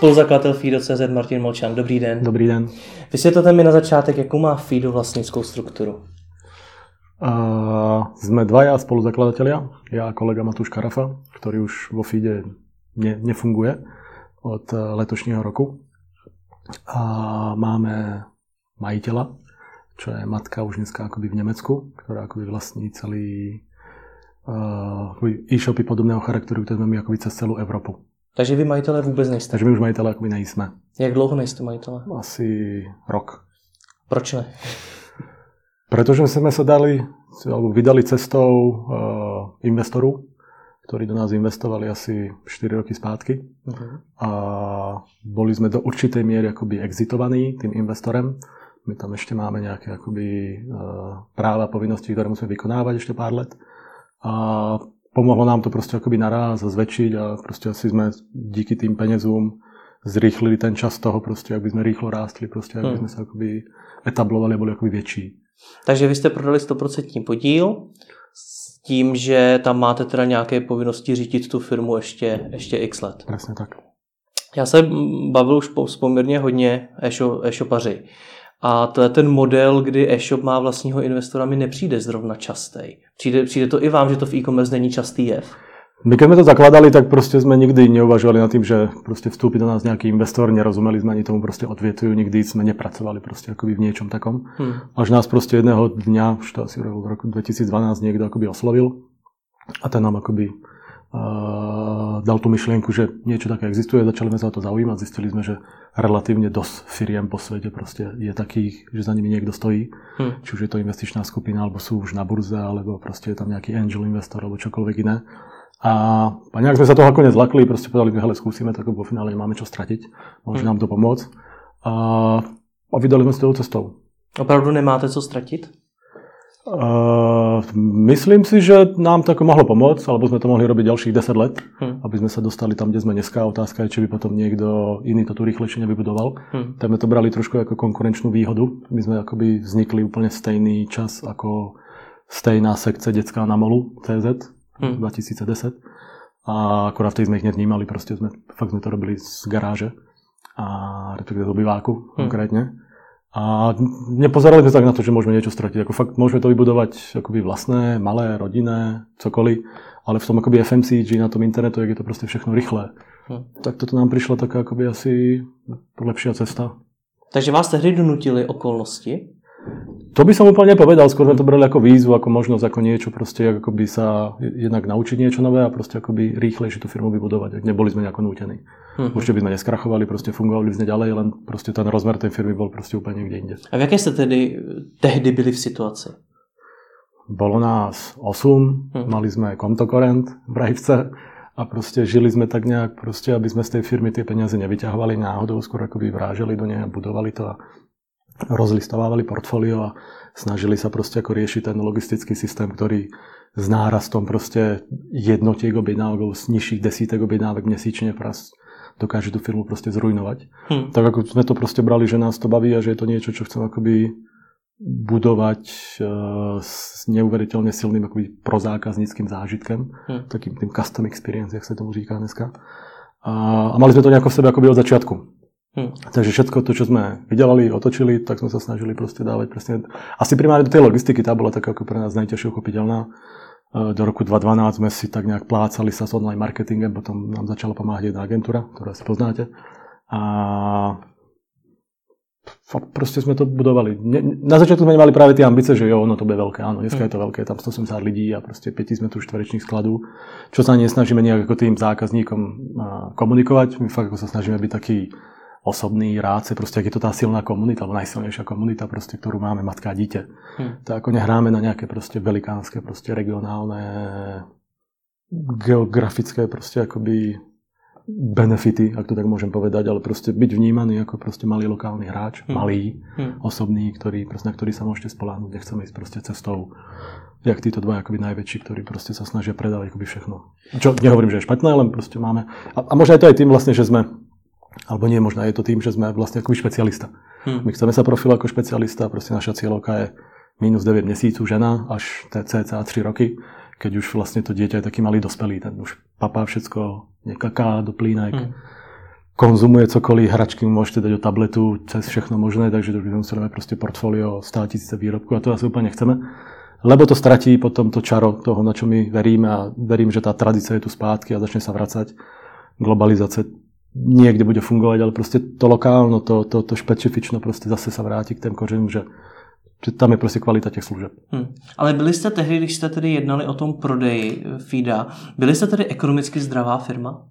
Spoluzakladatel FIDO.cz Martin Molčan, dobrý den. Dobrý den. Vysvětlete mi na začátek, jakou má FIDO vlastnickou strukturu. Uh, sme dvaja spoluzakladatelia, ja a kolega Matúš Karafa, ktorý už vo FIDE ne, nefunguje od letošního roku. A máme majiteľa, čo je matka už dneska akoby v Nemecku, ktorá akoby vlastní celý uh, e-shopy podobného charakteru, ktoré sme my akoby cez celú Európu. Takže vy majitelé vůbec nejste? Takže my už majitelé akoby nejsme. Jak dlouho nejste majitelé? Asi rok. Proč ne? Pretože sme sa dali, alebo vydali cestou uh, investoru, ktorí do nás investovali asi 4 roky zpátky. Uh-huh. A boli sme do určitej miery akoby exitovaní tým investorem. My tam ešte máme nejaké akoby uh, práva, povinnosti, ktoré musíme vykonávať ešte pár let. A pomohlo nám to proste akoby naraz zväčšiť a proste asi sme díky tým peniazům zrýchlili ten čas toho proste, aby sme rýchlo rástli, proste, aby hmm. sme sa akoby etablovali a boli akoby väčší. Takže vy jste prodali 100% podíl s tím, že tam máte teda nějaké povinnosti řídit tu firmu ještě, ještě x let. Přesně tak. Já se bavil už poměrně hodně e-shopaři. A to je ten model, kdy e-shop má vlastního investora, mi nepřijde zrovna častý. Přijde, přijde to i vám, že to v e-commerce není častý jev? My keď sme to zakladali, tak proste sme nikdy neuvažovali nad tým, že proste vstúpi do nás nejaký investor, nerozumeli sme ani tomu proste odvietujú, nikdy sme nepracovali proste akoby v niečom takom. Hmm. Až nás proste jedného dňa, už to asi v roku 2012 niekto akoby oslovil a ten nám akoby dal tú myšlienku, že niečo také existuje, začali sme sa o to zaujímať, zistili sme, že relatívne dosť firiem po svete proste je takých, že za nimi niekto stojí, hmm. či už je to investičná skupina, alebo sú už na burze, alebo proste je tam nejaký angel investor, alebo čokoľvek iné. A, a nejak sme sa toho ako nezlakli, proste povedali, že hele, skúsime, tak vo finále nemáme čo stratiť, môže mm. nám to pomôcť. A, a vydali sme si tou cestou. Opravdu nemáte co stratit? Uh, myslím si, že nám to ako mohlo pomôcť, alebo sme to mohli robiť ďalších 10 let, hmm. aby sme sa dostali tam, kde sme dneska. Otázka je, či by potom niekto iný to tu rýchlejšie nevybudoval. Hmm. Tak sme to brali trošku ako konkurenčnú výhodu. My sme akoby vznikli úplne stejný čas ako stejná sekce detská na molu CZ, hmm. 2010. A akorát vtedy sme ich nevnímali, proste sme, fakt sme to robili z garáže a respektíve z obyváku hmm. konkrétne. A nepozerali sme sa tak na to, že môžeme niečo stratiť. Ako fakt môžeme to vybudovať akoby vlastné, malé, rodinné, cokoliv, ale v tom akoby FMCG na tom internetu, je to proste všechno rýchle. Hmm. Tak toto nám prišla taká akoby asi lepšia cesta. Takže vás tehdy donutili okolnosti? To by som úplne nepovedal, skôr sme to brali ako výzvu, ako možnosť, ako niečo proste, ako by sa jednak naučiť niečo nové a proste by rýchlejšie tú firmu vybudovať. Neboli sme nejako nútení. Uh-huh. Určite by sme neskrachovali, proste fungovali by sme ďalej, len proste ten rozmer tej firmy bol proste úplne niekde inde. A v jaké ste tedy tehdy byli v situácii? Bolo nás 8, uh-huh. mali sme kontokorent v Brajvce a proste žili sme tak nejak, proste, aby sme z tej firmy tie peniaze nevyťahovali náhodou, skôr ako by vráželi do nej a budovali to a rozlistovávali portfólio a snažili sa proste ako riešiť ten logistický systém, ktorý s nárastom proste jednotiek objednávok, z nižších desítek objednávek měsíčne pras dokáže tú firmu proste zrujnovať. Hmm. Tak ako sme to proste brali, že nás to baví a že je to niečo, čo chcem akoby budovať uh, s neuveriteľne silným akoby prozákazníckým zážitkem, hmm. takým tým custom experience, jak sa tomu říká dneska. A, a mali sme to nejako v sebe akoby od začiatku. Hmm. Takže všetko to, čo sme vydelali, otočili, tak sme sa snažili proste dávať presne... Asi primárne do tej logistiky, tá bola taká ako pre nás najťažšie uchopiteľná. E, do roku 2012 sme si tak nejak plácali sa s online marketingem, potom nám začala pomáhať jedna agentúra, ktorú asi poznáte. A proste sme to budovali. Na začiatku sme nemali práve tie ambice, že jo, ono to bude veľké, áno, dneska je to veľké, tam 180 ľudí a proste 5 sme tu štverečných skladov, čo sa nesnažíme nejak ako tým zákazníkom komunikovať, my fakt ako sa snažíme byť taký osobný ráce, proste ak je to tá silná komunita, alebo najsilnejšia komunita, proste, ktorú máme matka a dieťa. Hmm. Tak ako nehráme na nejaké proste velikánske, proste regionálne, geografické proste akoby benefity, ak to tak môžem povedať, ale proste byť vnímaný ako proste malý lokálny hráč, hmm. malý, hmm. osobný, ktorý, proste, na ktorý sa môžete spoláhnuť, nechceme ísť proste cestou jak títo dva akoby najväčší, ktorí proste sa snažia predávať akoby všechno. Čo nehovorím, že je špatné, len proste máme. A, a možno aj to aj tým vlastne, že sme alebo nie, možno je to tým, že sme vlastne ako špecialista. Hmm. My chceme sa profilovať ako špecialista, proste naša cieľovka je minus 9 mesíců žena až cca 3 roky, keď už vlastne to dieťa je taký malý dospelý, ten už papá všetko nekaká do plínek, hmm. konzumuje cokoliv, hračky mu môžete dať do tabletu, cez všechno možné, takže to musíme proste portfólio 100 tisíce výrobkov a to asi úplne nechceme. Lebo to stratí potom to čaro toho, na čo my veríme a verím, že tá tradícia je tu spátky a začne sa vracať. Globalizácia niekde bude fungovať, ale proste to lokálno, to, to, to špecifično proste zase sa vráti k tým kořenům, že že tam je prostě kvalita těch služeb. Hmm. Ale byli jste tehdy, když jste tedy jednali o tom prodeji FIDA, byli jste tedy ekonomicky zdravá firma?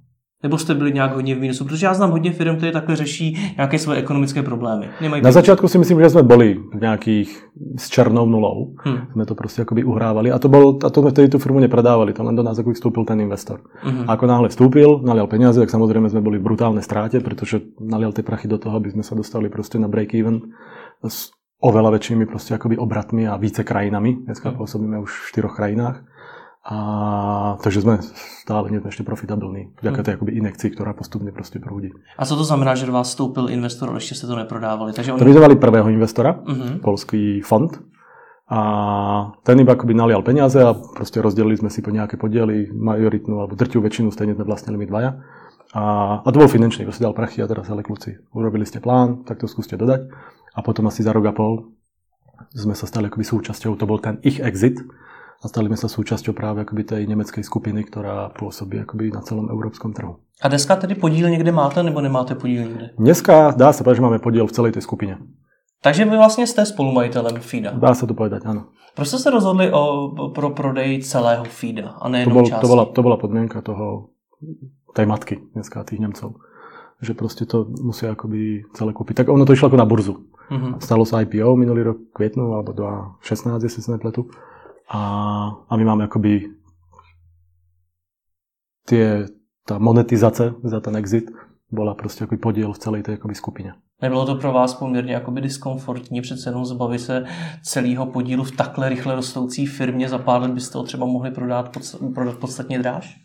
Nebo jste byli nějak hodně v mínusu? Protože já znám hodně firm, které takhle řeší nějaké svoje ekonomické problémy. Nemají Na začátku si myslím, že jsme byli v nějakých s černou nulou. Hmm. Jsme to prostě jakoby uhrávali. A to, bol, a to vtedy tu firmu nepredávali. To len do nás jako vstoupil ten investor. Hmm. A ako náhle vstúpil, nalial peniaze, tak samozrejme sme boli v brutálnej stráte, pretože nalial tie prachy do toho, aby sme sa dostali prostě na break-even s oveľa väčšími prostě akoby obratmi a více krajinami. Dneska hmm. pôsobíme už v štyroch krajinách. A, takže jsme stále ešte profitabilní. Vďaka hmm. tej akoby inekcii, ktorá postupne prostě proudí. A co to znamená, že do vás vstoupil investor, ale ešte ste to neprodávali? Takže oni... To prvého investora, uh-huh. polský fond. A ten iba akoby nalial peniaze a prostě rozdelili sme si po nejaké podiely, majoritnú alebo drtivú väčšinu stejne sme vlastnili my dvaja. A, a to bol finančný, kto si dal prachy a teraz ale kluci, urobili ste plán, tak to skúste dodať. A potom asi za rok a pol sme sa stali akoby súčasťou, to bol ten ich exit, a stali sme sa súčasťou práve akoby tej nemeckej skupiny, ktorá pôsobí akoby na celom európskom trhu. A dneska tedy podíl někde máte nebo nemáte podíl někde? Dneska dá sa povedať, že máme podiel v celej tej skupine. Takže vy vlastně jste spolumajitelem FIDA. Dá sa to povedať, áno. Proč jste se rozhodli o, pro prodej celého FIDA a ne to, bol, části? to, bola, to bola podmienka toho, tej matky dneska, tých Nemcov. Že proste to musia akoby celé kúpiť. Tak ono to išlo ako na burzu. Uh-huh. Stalo sa IPO minulý rok kvietnu alebo 2016, jestli sa nepletu. A, a my máme akoby tie, tá monetizace za ten exit bola prostě jako podiel v celé té jakoby skupině. Nebylo to pro vás poměrně jakoby diskomfortní přece jenom zbavit se celého podílu v takhle rychle rostoucí firmě, za pár let byste ho třeba mohli prodat, prodat podstatně dráž?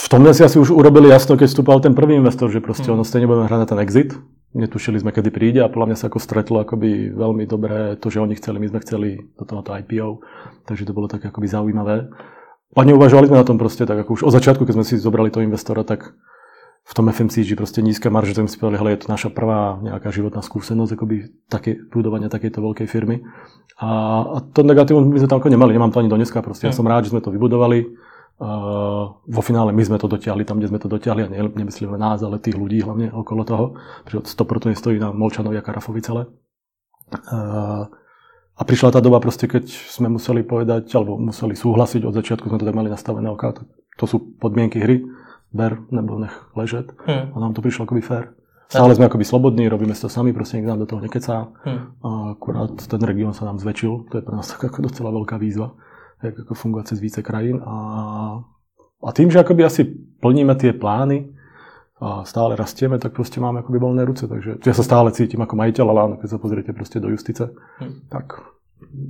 V tomhle si asi už urobili jasno, keď vstúpal ten prvý investor, že prostě hmm. ono stejně budeme hrať na ten exit, netušili sme, kedy príde a podľa mňa sa ako stretlo akoby veľmi dobré to, že oni chceli, my sme chceli do tohoto IPO, takže to bolo tak akoby zaujímavé. A neuvažovali sme na tom proste tak ako už od začiatku, keď sme si zobrali toho investora, tak v tom FMCG proste nízka marže, tak si povedali, hele, je to naša prvá nejaká životná skúsenosť akoby také, budovania takejto veľkej firmy. A, a to negatívum my sme tam ako nemali, nemám to ani do dneska, proste ja som rád, že sme to vybudovali, vo finále my sme to dotiahli tam, kde sme to dotiahli a ne, nemyslíme nás, ale tých ľudí hlavne okolo toho, pretože 100% stojí na Molčanovi a Karafovi celé. Uh, a prišla tá doba proste, keď sme museli povedať, alebo museli súhlasiť, od začiatku sme to tak mali nastavené, ok, to sú podmienky hry, ber, nebo nech ležet. Hmm. A nám to prišlo akoby fér. Stále sme akoby slobodní, robíme to sami, proste nikto nám do toho nekecá. Hmm. Akurát ten región sa nám zväčšil, to je pre nás tak ako docela veľká výzva jak ako fungovať cez více krajín. A, a tým, že akoby asi plníme tie plány a stále rastieme, tak prostě máme akoby voľné ruce. Takže ja sa stále cítim ako majiteľ, ale keď sa pozriete prostě do justice, hmm. tak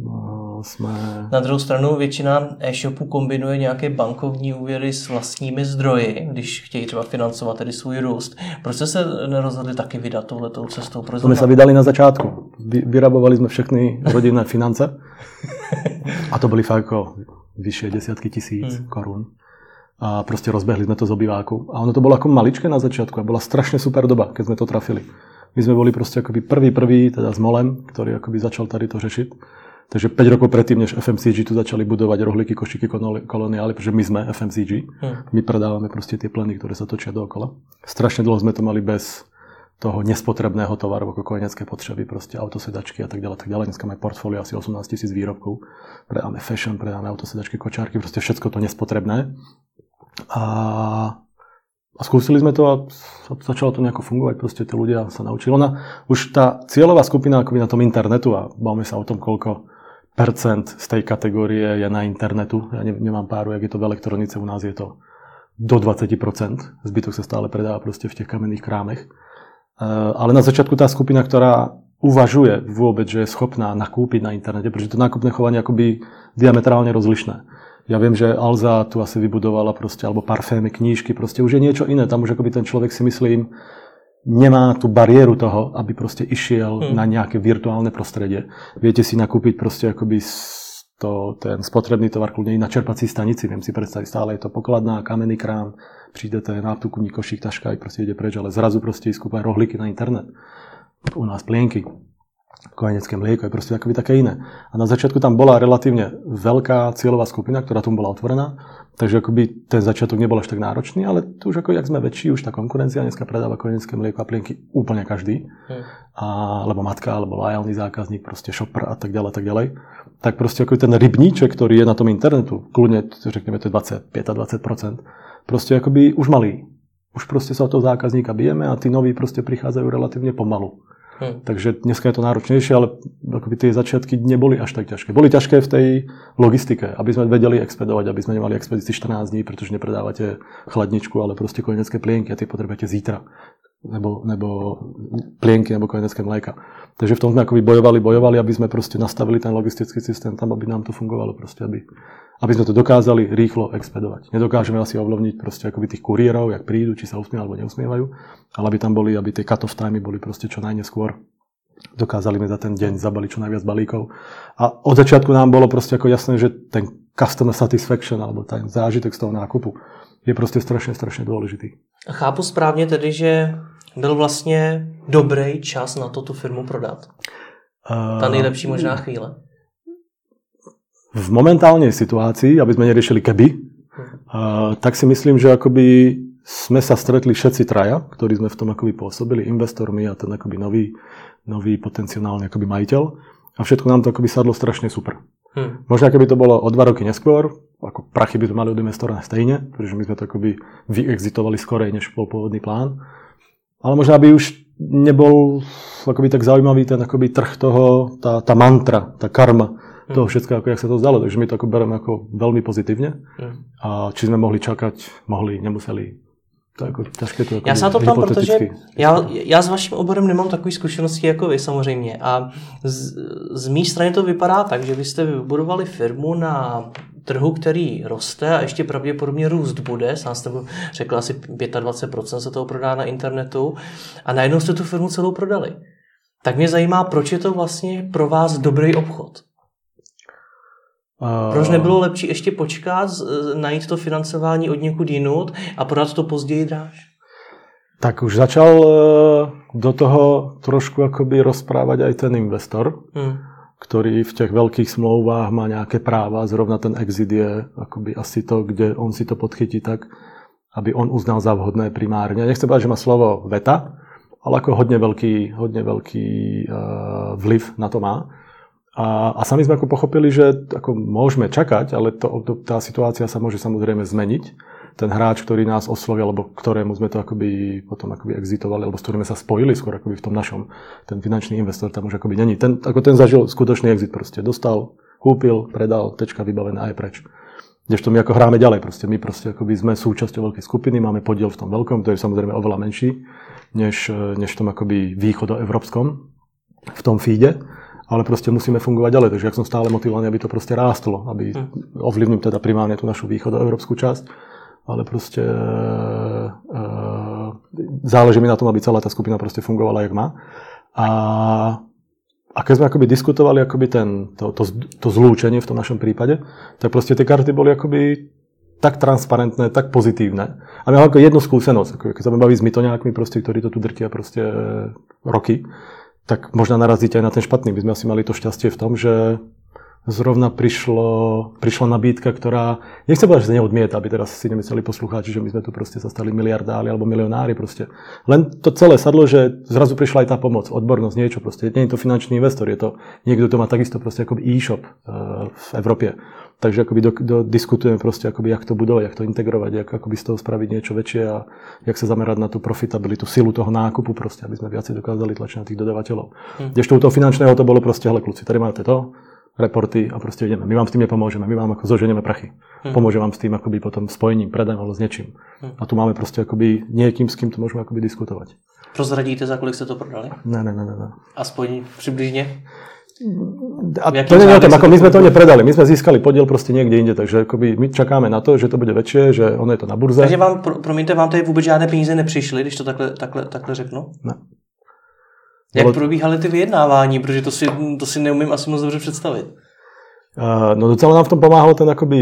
no, jsme... Na druhou stranu většina e-shopů kombinuje nějaké bankovní úvěry s vlastními zdroji, když chtějí třeba financovat tedy svůj růst. Proč jste se nerozhodli taky vydat touhletou cestou? Proč jsme se vydali na začátku. Vyrabovali jsme všechny rodinné finance a to byly fakt jako vyššie desiatky tisíc hmm. korun. A prostě rozbehli jsme to z obýváku. A ono to bylo jako maličké na začátku a byla strašně super doba, keď jsme to trafili. My sme boli proste akoby prvý, prvý, teda s Molem, ktorý akoby začal tady to řešiť. Takže 5 rokov predtým, než FMCG tu začali budovať rohlíky, košiky, koloniály, pretože my sme FMCG. Hmm. My predávame proste tie pleny, ktoré sa točia dookola. Strašne dlho sme to mali bez toho nespotrebného tovaru, ako kojenecké potreby, proste autosedačky a tak ďalej, tak ďalej. Dneska máme portfólio asi 18 tisíc výrobkov. Predáme fashion, predáme autosedačky, kočárky, proste všetko to nespotrebné. A, a skúsili sme to a začalo to nejako fungovať, proste tí ľudia sa naučili. Ona, už tá cieľová skupina akoby na tom internetu a bavíme sa o tom, koľko percent z tej kategórie je na internetu. Ja nemám páru, jak je to v elektronice, u nás je to do 20%. Zbytok sa stále predáva proste v tých kamenných krámech. Eh, ale na začiatku tá skupina, ktorá uvažuje vôbec, že je schopná nakúpiť na internete, pretože to nákupné chovanie akoby diametrálne rozlišné. Ja viem, že Alza tu asi vybudovala proste, alebo parfémy, knížky, proste už je niečo iné. Tam už akoby ten človek si myslím, nemá tú bariéru toho, aby proste išiel hmm. na nejaké virtuálne prostredie. Viete si nakúpiť proste akoby to, ten spotrebný tovar kľudne i na čerpací stanici. Viem si predstaviť, stále je to pokladná, kamenný krám, prídete na náptuku, košík, taška aj proste ide preč, ale zrazu proste ísť kúpať rohlíky na internet. U nás plienky, kojenecké mlieko je proste akoby také iné. A na začiatku tam bola relatívne veľká cieľová skupina, ktorá tu bola otvorená, takže akoby ten začiatok nebol až tak náročný, ale tu už ako jak sme väčší, už tá konkurencia dneska predáva kojenecké mlieko a plienky úplne každý. Hmm. A, alebo matka, alebo lojálny zákazník, proste shopper a tak ďalej, tak ďalej. Tak proste ako ten rybníček, ktorý je na tom internetu, kľudne, řekneme, to je 25-20%, proste akoby už malý. Už proste sa o toho zákazníka bijeme a tí noví proste prichádzajú relatívne pomalu. Hmm. Takže dneska je to náročnejšie, ale akoby tie začiatky neboli až tak ťažké. Boli ťažké v tej logistike, aby sme vedeli expedovať, aby sme nemali expedícii 14 dní, pretože nepredávate chladničku, ale proste kojenecké plienky a tie potrebujete zítra. Nebo, nebo plienky, nebo kojenecké mlieka. Takže v tom sme akoby bojovali, bojovali, aby sme proste nastavili ten logistický systém tam, aby nám to fungovalo, proste, aby, aby sme to dokázali rýchlo expedovať. Nedokážeme asi ovlivniť proste akoby tých kuriérov, jak prídu, či sa usmievajú alebo neusmievajú, ale aby tam boli, aby tie cut-off time boli proste čo najneskôr. Dokázali sme za ten deň zabaliť čo najviac balíkov. A od začiatku nám bolo proste ako jasné, že ten customer satisfaction, alebo ten zážitek z toho nákupu je proste strašne, strašne dôležitý. Chápu správně tedy, že byl vlastně dobrý čas na to tu firmu prodat? Ta nejlepší možná chvíle. V momentálnej situácii, aby sme neriešili keby, uh, tak si myslím, že akoby sme sa stretli všetci traja, ktorí sme v tom akoby pôsobili, investormi a ten akoby nový, nový potenciálny akoby majiteľ. A všetko nám to akoby sadlo strašne super. Hmm. Možno keby to bolo o dva roky neskôr, ako prachy by sme mali od investora stejne, pretože my sme to akoby vyexitovali skorej, než bol pôvodný plán. Ale možno by už nebol akoby tak zaujímavý ten akoby trh toho, tá, tá mantra, tá karma toho všetko, ako jak sa to zdalo. Takže my to ako bereme ako veľmi pozitívne. A či sme mohli čakať, mohli, nemuseli. To jako ťažké to jako Já se na to ptám, protože já, já s vaším oborem nemám takové zkušenosti jako vy samozřejmě. A z, z mé strany to vypadá tak, že vy jste vybudovali firmu na trhu, který roste a ještě pravděpodobně růst bude. Sám jste řekl, asi 25% se toho prodá na internetu a najednou jste tu firmu celou prodali. Tak mě zajímá, proč je to vlastně pro vás dobrý obchod? Proč nebylo lepší ještě počkat, najít to financování od někud jinut a prodat to později dráž? Tak už začal e, do toho trošku akoby rozprávať aj ten investor, hmm. Ktorý v těch veľkých smlouvách má nejaké práva. Zrovna ten exit je akoby asi to, kde on si to podchytí tak, aby on uznal za vhodné primárne. Nechcem povedať, že má slovo veta, ale ako hodne veľký, hodne veľký uh, vliv na to má. A, a sami sme ako pochopili, že ako môžeme čakať, ale to, to, tá situácia sa môže samozrejme zmeniť. Ten hráč, ktorý nás oslovil, alebo ktorému sme to akoby potom akoby exitovali, alebo s ktorými sa spojili skôr akoby v tom našom, ten finančný investor tam už akoby není. Ten, ako ten zažil skutočný exit proste. Dostal, kúpil, predal, tečka vybavené aj preč. Kdežto my ako hráme ďalej, proste my proste akoby sme súčasťou veľkej skupiny, máme podiel v tom veľkom, to je samozrejme oveľa menší, než, než v tom akoby východoevropskom, v tom feede ale proste musíme fungovať ďalej. Takže ja som stále motivovaný, aby to proste rástlo, aby hm. ovlivním teda primárne tú našu východoeurópsku časť, ale proste e, záleží mi na tom, aby celá tá skupina proste fungovala, jak má. A, a keď sme akoby diskutovali akoby ten, to, to, to zlúčenie v tom našom prípade, tak proste tie karty boli akoby tak transparentné, tak pozitívne. A my máme ako jednu skúsenosť, ako keď sa baví s mytoňákmi, proste, ktorí to tu drtia proste roky, tak možno narazíte aj na ten špatný. My sme asi mali to šťastie v tom, že zrovna prišlo, prišla nabídka, ktorá, nechcem povedať, že sa neodmieta, aby teraz si nemysleli poslucháči, že my sme tu proste sa stali miliardári alebo milionári proste. Len to celé sadlo, že zrazu prišla aj tá pomoc, odbornosť, niečo proste. Nie je to finančný investor, je to niekto, kto má takisto proste ako e-shop uh, v Európe. Takže akoby do, do, diskutujeme proste, akoby, jak to budovať, jak to integrovať, jak akoby z toho spraviť niečo väčšie a jak sa zamerať na tú profitabilitu, silu toho nákupu proste, aby sme viacej dokázali tlačiť na tých dodavateľov. Hm. Kdežto u toho finančného to bolo proste, hele kluci, tady máte to, reporty a proste ideme. My vám s tým nepomôžeme, my vám ako zoženieme prachy. Hm. Pomôže vám s tým akoby potom spojením, predajem alebo s niečím. Hm. A tu máme proste akoby niekým, s kým to môžeme akoby diskutovať. Prozradíte, za kolik ste to prodali? Ne, ne, ne, ne. Aspoň približne? A to nie o tom, ako my sme to nepredali, my sme získali podiel proste niekde inde, takže akoby my čakáme na to, že to bude väčšie, že ono je to na burze. Takže vám, pro, promiňte, vám tady vůbec žádné peníze nepřišly, když to takhle, takhle, takhle řeknu? Ne. Jak probíhaly ty vyjednávání, protože to si, to si neumím asi moc dobře představit. Uh, no docela nám v tom pomáhal ten akoby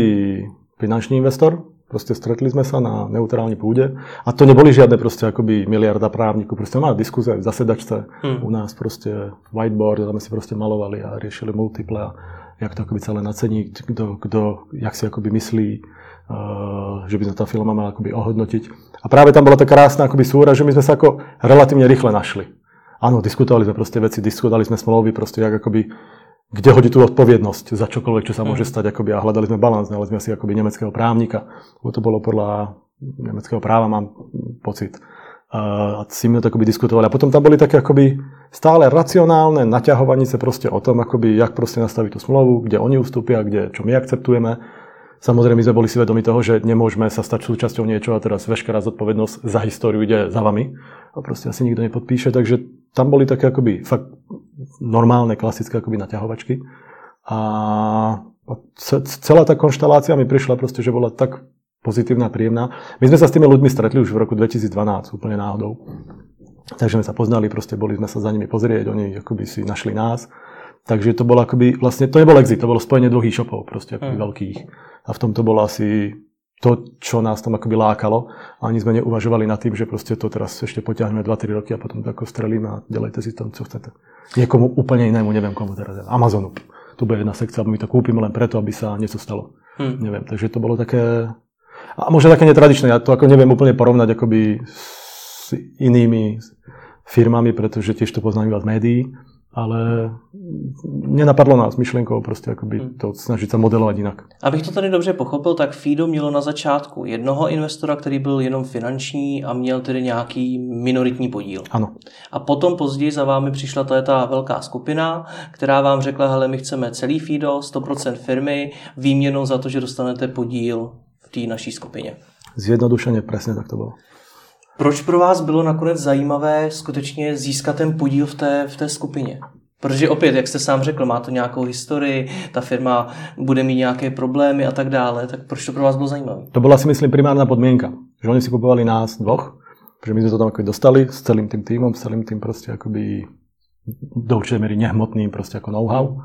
finančný investor, Proste stretli sme sa na neutrálnej pôde a to neboli žiadne proste akoby miliarda právnikov. Proste máme diskuze v zasedačce hmm. u nás proste whiteboard, tam si proste malovali a riešili multiple a jak to akoby celé nacení, kto, kto jak si akoby myslí, uh, že by sme tá filma mala akoby ohodnotiť. A práve tam bola tá krásna akoby súra, že my sme sa ako relatívne rýchle našli. Áno, diskutovali sme proste veci, diskutovali sme smlouvy, proste jak akoby kde hodí tú odpovednosť za čokoľvek, čo sa môže mhm. stať. Akoby, a hľadali sme balans, ale sme si akoby nemeckého právnika. To bolo podľa nemeckého práva, mám pocit. A s nimi to akoby diskutovali. A potom tam boli také akoby stále racionálne naťahovanice proste o tom, akoby, jak proste nastaviť tú smlouvu, kde oni ustúpia, kde, čo my akceptujeme. Samozrejme, sme boli si vedomi toho, že nemôžeme sa stať súčasťou niečoho a teraz veškerá zodpovednosť za históriu ide za vami. A proste asi nikto nepodpíše, takže tam boli také akoby fakt normálne, klasické akoby naťahovačky. A celá tá konštalácia mi prišla proste, že bola tak pozitívna, príjemná. My sme sa s tými ľuďmi stretli už v roku 2012, úplne náhodou. Takže sme sa poznali, proste boli sme sa za nimi pozrieť, oni akoby si našli nás. Takže to bolo akoby, vlastne to nebol exit, to bolo spojenie dvoch e-shopov, proste akoby mm. veľkých. A v tom to bolo asi to, čo nás tam akoby lákalo. A ani sme neuvažovali nad tým, že proste to teraz ešte potiahneme 2-3 roky a potom to ako strelíme a delejte si tam, čo chcete. Niekomu úplne inému, neviem komu teraz. Amazonu. Tu bude jedna sekcia, my to kúpime len preto, aby sa niečo stalo. Hmm. Neviem, takže to bolo také... A možno také netradičné, ja to ako neviem úplne porovnať akoby s inými firmami, pretože tiež to poznám iba z médií ale nenapadlo nás myšlenkou prostě jakoby hmm. to snažit se modelovat jinak. Abych to tady dobře pochopil, tak Fido mělo na začátku jednoho investora, který byl jenom finanční a měl tedy nějaký minoritní podíl. Ano. A potom později za vámi přišla ta, ta velká skupina, která vám řekla, hele, my chceme celý Fido, 100% firmy, výměnou za to, že dostanete podíl v té naší skupině. Zjednodušeně, přesně tak to bylo. Proč pro vás bylo nakonec zajímavé skutečně získat ten podíl v té, v té skupině? Protože opět, jak jste sám řekl, má to nějakou historii, ta firma bude mít nějaké problémy a tak dále, tak proč to pro vás bylo zajímavé? To byla si myslím primárna podmienka, že oni si kupovali nás dvoch, že my sme to tam ako dostali s celým tým týmom, s celým tým proste akoby do určitej miery nehmotným proste ako know-how.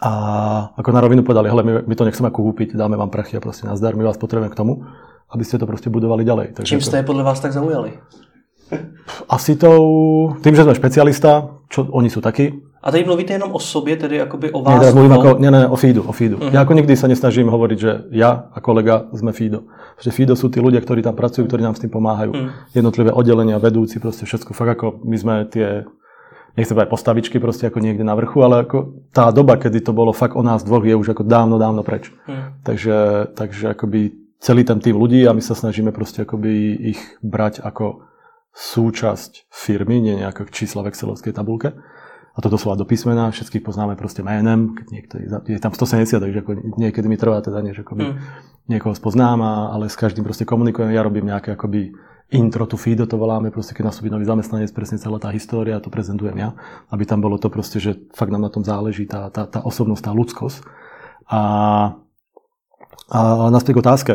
A ako na rovinu povedali, hele, my, my to nechceme kúpiť, dáme vám prachy a proste nazdar, my vás potrebujeme k tomu aby ste to proste budovali ďalej. Takže Čím ste je podľa vás tak zaujali? Asi to, tým, že sme špecialista, čo oni sú takí. A tady mluvíte jenom o sobě, tedy jakoby o vás? Nie, mluvím ako, nie, nie, o feedu, o feedu. Uh-huh. Ja ako nikdy sa nesnažím hovoriť, že ja a kolega sme feedo. Že feedo sú tí ľudia, ktorí tam pracujú, ktorí nám s tým pomáhajú. Uh-huh. Jednotlivé oddelenia, vedúci, proste všetko. Fakt ako my sme tie, nechcem povedať postavičky proste ako niekde na vrchu, ale ako tá doba, kedy to bolo fakt o nás dvoch, je už ako dávno, dávno preč. Uh-huh. Takže, takže akoby celý ten tým ľudí a my sa snažíme proste akoby ich brať ako súčasť firmy, nie nejaké čísla v Excelovskej tabulke. A toto slova do písmena, všetkých poznáme proste menem, keď niektorý, je tam 170, takže ako niekedy mi trvá teda, než akoby mm. niekoho spoznám, ale s každým proste komunikujem, ja robím nejaké akoby intro to feed, to voláme, proste keď nastúpi nový zamestnanec, presne celá tá história, to prezentujem ja, aby tam bolo to proste, že fakt nám na tom záleží, tá, tá, tá osobnosť, tá ľudskosť. A a naspäť k otázke.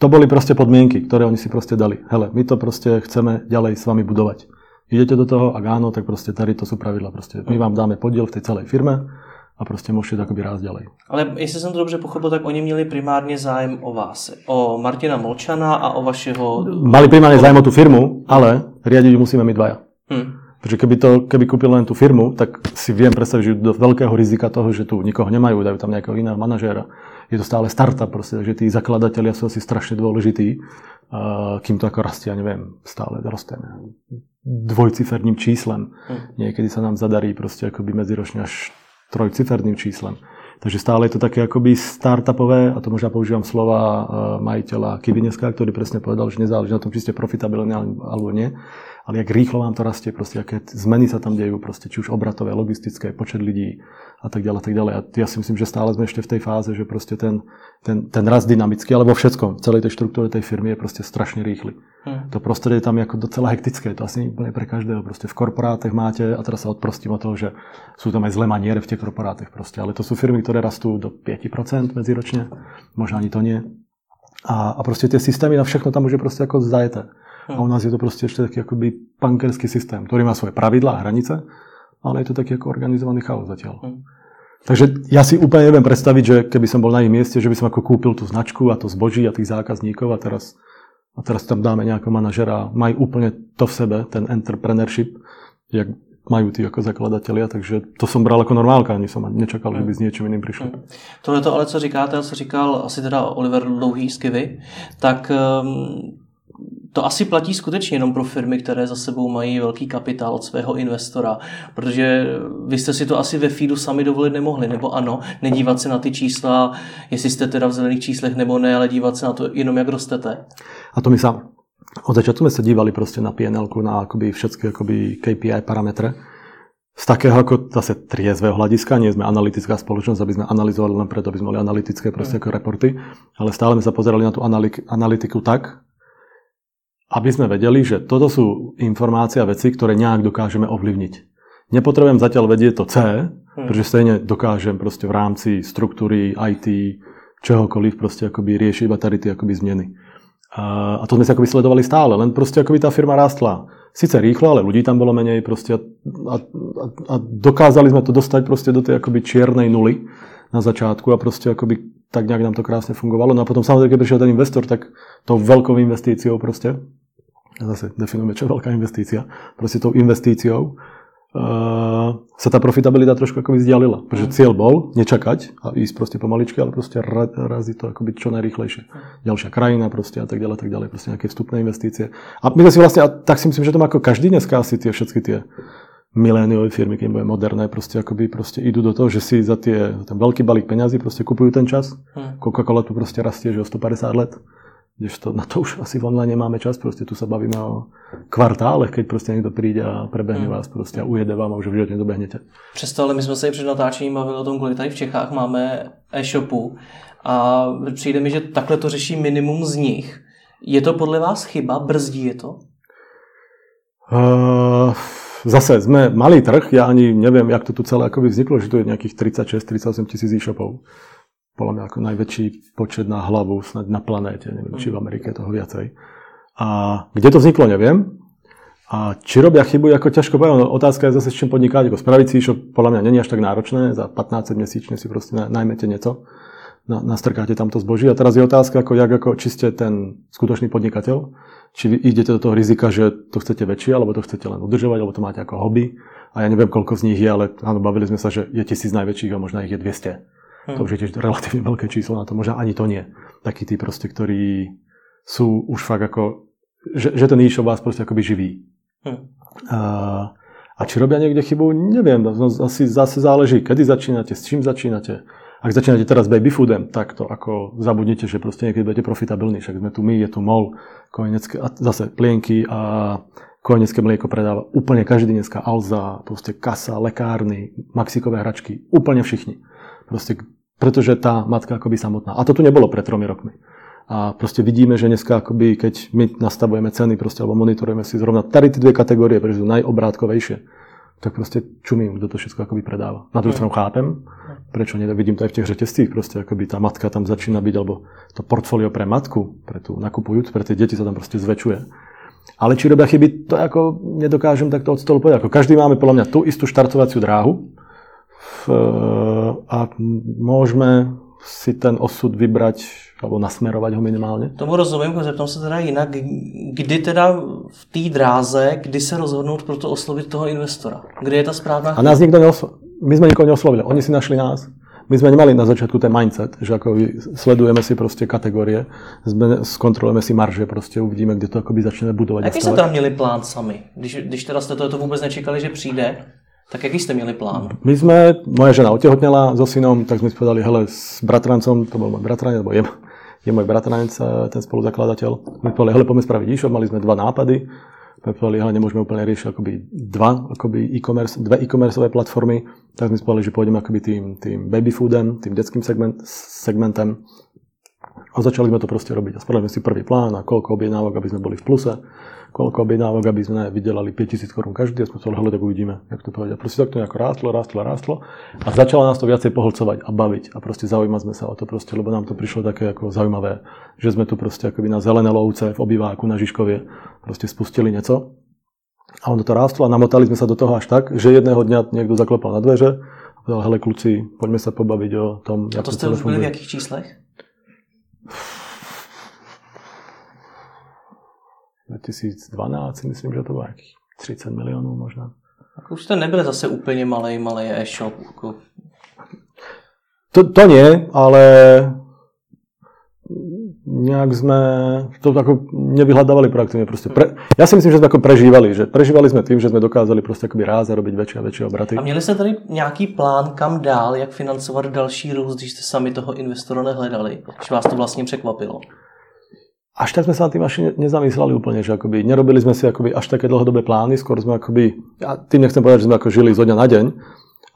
To boli proste podmienky, ktoré oni si proste dali. Hele, my to proste chceme ďalej s vami budovať. Idete do toho, ak áno, tak proste tady to sú pravidla. Proste my vám dáme podiel v tej celej firme a proste môžete akoby rásť ďalej. Ale jestli som to dobře pochopil, tak oni měli primárne zájem o vás. O Martina Molčana a o vašeho... Mali primárne zájem o tú firmu, ale riadiť musíme my dvaja. Hmm. Pretože keby, to, keby kúpil len tú firmu, tak si viem predstaviť, že do veľkého rizika toho, že tu nikoho nemajú, dajú tam nejakého iného manažéra. Je to stále startup, proste, že tí zakladatelia sú asi strašne dôležití, kým to ako rastie, ja neviem, stále rastie dvojciferným číslem. Hm. Niekedy sa nám zadarí proste akoby medziročne až trojciferným číslem. Takže stále je to také akoby startupové, a to možno používam slova majiteľa Kivineska, ktorý presne povedal, že nezáleží na tom, či ste profitabilní alebo nie, ale jak rýchlo vám to rastie, proste aké zmeny sa tam dejú, proste či už obratové, logistické, počet ľudí a tak ďalej, tak ďalej. A ja si myslím, že stále sme ešte v tej fáze, že proste ten, ten, ten rast dynamický, ale vo všetkom, v celej tej štruktúre tej firmy je proste strašne rýchly. Hmm. To prostredie je tam ako docela hektické, to asi úplne pre každého. Proste v korporátech máte, a teraz sa odprostím od toho, že sú tam aj zlé maniere v tých korporátech proste, ale to sú firmy, ktoré rastú do 5% medziročne, možno ani to nie. A, a proste tie systémy na všechno tam už je proste ako zajeté. A u nás je to proste ešte taký akoby punkerský systém, ktorý má svoje pravidlá a hranice, ale je to taký ako organizovaný chaos zatiaľ. Hm. Takže ja si úplne neviem predstaviť, že keby som bol na ich mieste, že by som ako kúpil tú značku a to zboží a tých zákazníkov a teraz, a teraz tam dáme nejakého manažera. Majú úplne to v sebe, ten entrepreneurship, jak majú tí ako zakladatelia, takže to som bral ako normálka, ani som nečakal, že by s niečím iným prišli. Hmm. Tohle to ale, co říkáte, co říkal asi teda Oliver Dlouhý z Kivy, tak um, to asi platí skutečně jenom pro firmy, které za sebou mají velký kapitál od svého investora, protože vy jste si to asi ve feedu sami dovolit nemohli, nebo ano, nedívat se na ty čísla, jestli jste teda v zelených číslech nebo ne, ale dívat se na to jenom, jak rostete. A to my sám. Od začiatku sme sa dívali proste na PNL, na akoby všetky akoby KPI parametre. Z takého ako zase triezvého hľadiska, nie sme analytická spoločnosť, aby sme analyzovali len preto, aby sme mali analytické proste ako reporty, ale stále sme sa pozerali na tú analytiku tak, aby sme vedeli, že toto sú a veci, ktoré nejak dokážeme ovplyvniť. Nepotrebujem zatiaľ vedieť to C, hmm. pretože stejne dokážem proste v rámci struktúry IT, čohokoľvek proste akoby riešiť iba tady tie akoby zmeny. A, a to sme si akoby sledovali stále, len proste akoby tá firma rástla. Sice rýchlo, ale ľudí tam bolo menej proste a, a, a dokázali sme to dostať proste do tej akoby čiernej nuly na začiatku a proste akoby tak nejak nám to krásne fungovalo. No a potom samozrejme, keď prišiel ten investor, tak tou veľkou investíciou proste zase definujeme, čo je veľká investícia, proste tou investíciou uh, sa tá profitabilita trošku ako vzdialila. Pretože cieľ bol nečakať a ísť proste pomaličky, ale proste raziť to akoby čo najrýchlejšie. Ďalšia krajina proste a tak ďalej, tak ďalej, proste nejaké vstupné investície. A my si vlastne, a tak si myslím, že to má ako každý dneska asi tie všetky tie miléniové firmy, keď budeme moderné, proste akoby proste idú do toho, že si za tie, ten veľký balík peňazí proste kupujú ten čas. Mm. Coca-Cola tu proste rastie, že o 150 let to, na to už asi v online nemáme čas, proste tu sa bavíme o kvartálech, keď proste niekto príde a prebehne hmm. vás proste a ujede vám a už v živote nedobehnete. Přesto, ale my jsme se před natáčením bavili o tom, kolik tady v Čechách máme e-shopu a přijde mi, že takhle to řeší minimum z nich. Je to podle vás chyba? Brzdí je to? Uh, zase sme malý trh, ja ani neviem, jak to tu celé akoby vzniklo, že tu je nejakých 36-38 tisíc e-shopov podľa mňa ako najväčší počet na hlavu snad na planéte, neviem, či v Amerike toho viacej. A kde to vzniklo, neviem. A či robia chybu, ako ťažko poviem, no, otázka je zase, s čím podnikať, ako spraviť si čo podľa mňa není až tak náročné, za 15 mesíčne si proste najmete niečo, na, nastrkáte tam to zboží. A teraz je otázka, ako, jak, ako, či ste ten skutočný podnikateľ, či vy idete do toho rizika, že to chcete väčšie, alebo to chcete len udržovať, alebo to máte ako hobby. A ja neviem, koľko z nich je, ale áno, bavili sme sa, že je tisíc najväčších a možno ich je 200. Hmm. To už je tiež relatívne veľké číslo na to, možno ani to nie. Takí tí proste, ktorí sú už fakt ako, že, že ten e-shop vás proste akoby živí. Hmm. A, a či robia niekde chybu, neviem, no, asi zase záleží, kedy začínate, s čím začínate. Ak začínate teraz baby foodem, tak to ako zabudnite, že proste niekedy budete profitabilní. Však sme tu my, je tu MOL, kojenecké, a zase plienky a kojenecké mlieko predáva úplne každý dneska, Alza, proste kasa, lekárny, maxikové hračky, úplne všichni. Proste, pretože tá matka akoby samotná. A to tu nebolo pred tromi rokmi. A proste vidíme, že dneska akoby, keď my nastavujeme ceny proste, alebo monitorujeme si zrovna tady tie dve kategórie, pretože sú najobrátkovejšie, tak proste čumím, kto to všetko akoby predáva. Na druhú stranu chápem, prečo nie, vidím to aj v tých reťazcích, proste akoby tá matka tam začína byť, alebo to portfólio pre matku, pre tú nakupujúc, pre tie deti sa tam proste zväčšuje. Ale či robia chyby, to ako nedokážem takto od stolu povedať. Ako každý máme podľa mňa tú istú štartovaciu dráhu, a môžeme si ten osud vybrať alebo nasmerovať ho minimálně. Tomu rozumím, zeptám se teda jinak, kdy teda v té dráze, kdy se rozhodnout pro to oslovit toho investora? Kdy je ta správná A nás nikto neoslovil. My sme nikoho neoslovili, oni si našli nás. My sme nemali na začiatku ten mindset, že ako sledujeme si proste kategórie, skontrolujeme si marže, proste uvidíme, kde to akoby začneme budovať. Jaký jste tam měli plán sami? Když, když teda ste to, to vôbec nečekali, že přijde, tak aký ste mieli plán? My sme, moja žena otehotnela so synom, tak sme si povedali, hele, s bratrancom, to bol môj bratranec, alebo je, je môj bratranec, eh, ten spoluzakladateľ. My povedali, hele, poďme spraviť e-shop, mali sme dva nápady. My povedali, hele, nemôžeme úplne riešiť akoby dva akoby e-commerce, dve e-commerceové platformy, tak sme si povedali, že pôjdeme akoby tým, tým baby foodem, tým detským segment, segmentem. A začali sme to proste robiť. A spravili sme si prvý plán a koľko objednávok, aby sme boli v pluse koľko objednávok, aby sme vydelali 5000 korún každý a sme sa hľadať, uvidíme, jak to povedia. Proste tak to nejako rástlo, rástlo, rástlo a začalo nás to viacej pohlcovať a baviť a proste zaujímať sme sa o to proste, lebo nám to prišlo také ako zaujímavé, že sme tu proste akoby na zelené lovce v obýváku na Žižkovie proste spustili niečo a ono to rástlo a namotali sme sa do toho až tak, že jedného dňa niekto zaklopal na dveře a povedal, hele kluci, poďme sa pobaviť o tom, A to jste už byli v jakých číslech? 2012 myslím, že to bylo nějakých 30 milionů možná. Tak už jste nebyl zase úplně malý, malý e-shop. Jako... To, to nie, ale nejak sme to ako nevyhľadávali proaktívne. Proste pre, ja si myslím, že sme ako prežívali, že prežívali sme tým, že sme dokázali prostě akoby ráz a robiť väčšie a väčšie obraty. A měli jste tady nějaký plán, kam dál, jak financovat další růst, když jste sami toho investora nehledali? Že vás to vlastně překvapilo? Až tak sme sa na tým až nezamysleli úplne, že akoby nerobili sme si akoby až také dlhodobé plány, skôr sme akoby, ja tým nechcem povedať, že sme ako žili zo dňa na deň,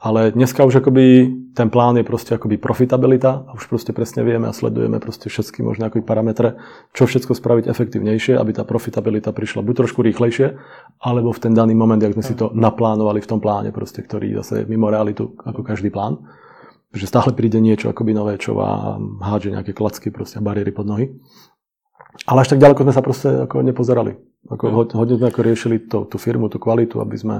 ale dneska už akoby ten plán je proste akoby profitabilita a už proste presne vieme a sledujeme proste všetky možné akoby parametre, čo všetko spraviť efektívnejšie, aby tá profitabilita prišla buď trošku rýchlejšie, alebo v ten daný moment, jak sme si to naplánovali v tom pláne, proste, ktorý zase je mimo realitu ako každý plán. Že stále príde niečo akoby nové, čo vám hádže nejaké klacky, proste bariéry pod nohy. Ale až tak ďaleko sme sa proste ako nepozerali. Ako, hodne sme ako riešili to, tú firmu, tú kvalitu, aby sme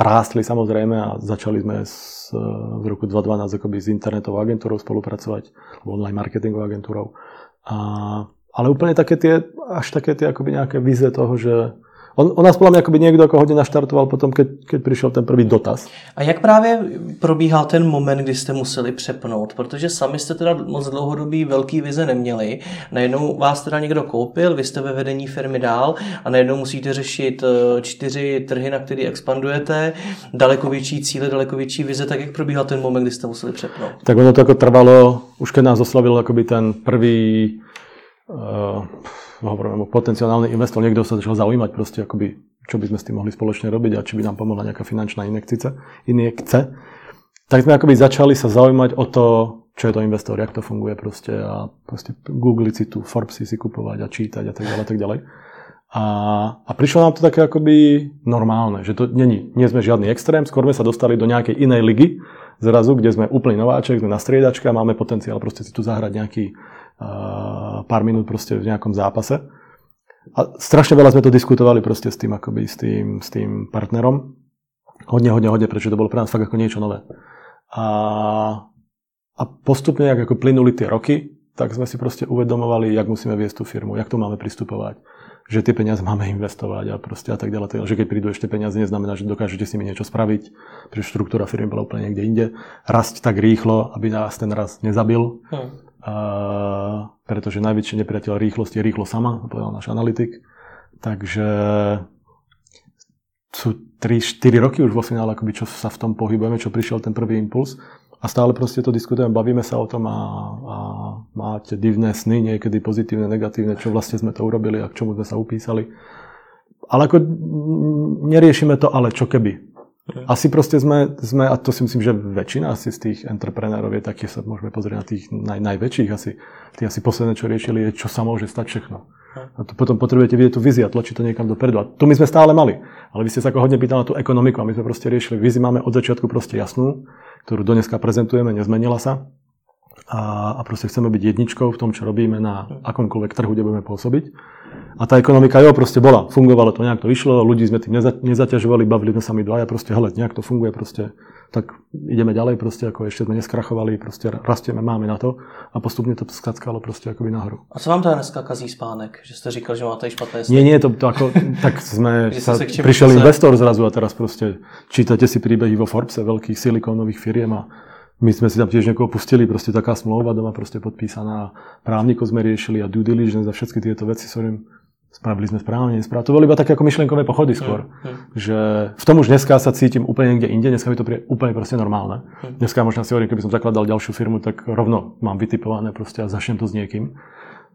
rástli samozrejme a začali sme s, v roku 2012 akoby s internetovou agentúrou spolupracovať, online marketingovou agentúrou. A, ale úplne také tie, až také tie akoby nejaké vize toho, že On, on nás podle mě jakoby někdo jako hodně naštartoval potom, keď, keď přišel ten první dotaz. A jak právě probíhal ten moment, kdy jste museli přepnout? Protože sami jste teda moc dlouhodobý velký vize neměli. Najednou vás teda někdo koupil, vy jste ve vedení firmy dál a najednou musíte řešit eh, čtyři trhy, na který expandujete, daleko větší cíle, daleko větší vize. Tak jak probíhal ten moment, kdy jste museli přepnout? Tak ono to jako trvalo, už keď nás oslavil akoby ten prvý uh, hovoríme, potenciálny investor, niekto sa začal zaujímať proste, akoby, čo by sme s tým mohli spoločne robiť a či by nám pomohla nejaká finančná injekcia, injekce. Tak sme akoby začali sa zaujímať o to, čo je to investor, jak to funguje proste a proste googliť si tu, Forbesy si kupovať a čítať a tak ďalej, tak ďalej. A, a prišlo nám to také akoby normálne, že to není, nie sme žiadny extrém, skôr sme sa dostali do nejakej inej ligy zrazu, kde sme úplný nováček, sme na striedačke a máme potenciál proste si tu zahrať nejaký pár minút proste v nejakom zápase. A strašne veľa sme to diskutovali proste s tým, akoby, s tým, s tým partnerom. Hodne, hodne, hodne, prečo to bolo pre nás fakt ako niečo nové. A, a postupne, ak ako plynuli tie roky, tak sme si proste uvedomovali, jak musíme viesť tú firmu, jak to máme pristupovať, že tie peniaze máme investovať a proste a tak ďalej. Že keď prídu ešte peniaze, neznamená, že dokážete s nimi niečo spraviť, pretože štruktúra firmy bola úplne niekde inde. Rasť tak rýchlo, aby nás ten rast nezabil. Hmm a, pretože najväčší nepriateľ rýchlosti je rýchlo sama, povedal náš analytik. Takže sú 3-4 roky už vo finále, akoby, čo sa v tom pohybujeme, čo prišiel ten prvý impuls. A stále proste to diskutujeme, bavíme sa o tom a, a máte divné sny, niekedy pozitívne, negatívne, čo vlastne sme to urobili a k čomu sme sa upísali. Ale ako neriešime to, ale čo keby. Asi proste sme, sme, a to si myslím, že väčšina asi z tých entreprenérov je takých, sa môžeme pozrieť na tých naj, najväčších asi. Tí asi posledné, čo riešili, je, čo sa môže stať všechno. A to potom potrebujete vidieť tú viziu a tlačiť to niekam dopredu. A tu my sme stále mali. Ale vy ste sa ako hodne pýtali na tú ekonomiku a my sme proste riešili. Vizi máme od začiatku proste jasnú, ktorú do dneska prezentujeme, nezmenila sa. A, a proste chceme byť jedničkou v tom, čo robíme na akomkoľvek trhu, kde budeme pôsobiť. A tá ekonomika, jo, proste bola, fungovalo to, nejak to išlo, ľudí sme tým neza, nezaťažovali, bavili sme sa my dvaja, proste, hele, nejak to funguje, proste, tak ideme ďalej, proste, ako ešte sme neskrachovali, proste rastieme, máme na to a postupne to skackalo proste akoby nahoru. A co vám to dneska kazí spánek? Že ste říkal, že máte špatné sny? Nie, nie, to, to ako, tak sme, sa, prišiel investor zrazu a teraz proste čítate si príbehy vo Forbese veľkých silikónových firiem a my sme si tam tiež niekoho pustili, proste taká smlouva doma proste podpísaná, právnikov sme riešili a due diligence a všetky tieto veci, sorry, spravili sme správne, nesprávne. To boli iba také ako myšlenkové pochody skôr. Mm, mm. Že v tom už dneska sa cítim úplne niekde inde, dneska mi to príde úplne proste normálne. Mm. Dneska možno si hovorím, keby som zakladal ďalšiu firmu, tak rovno mám vytipované proste a začnem to s niekým.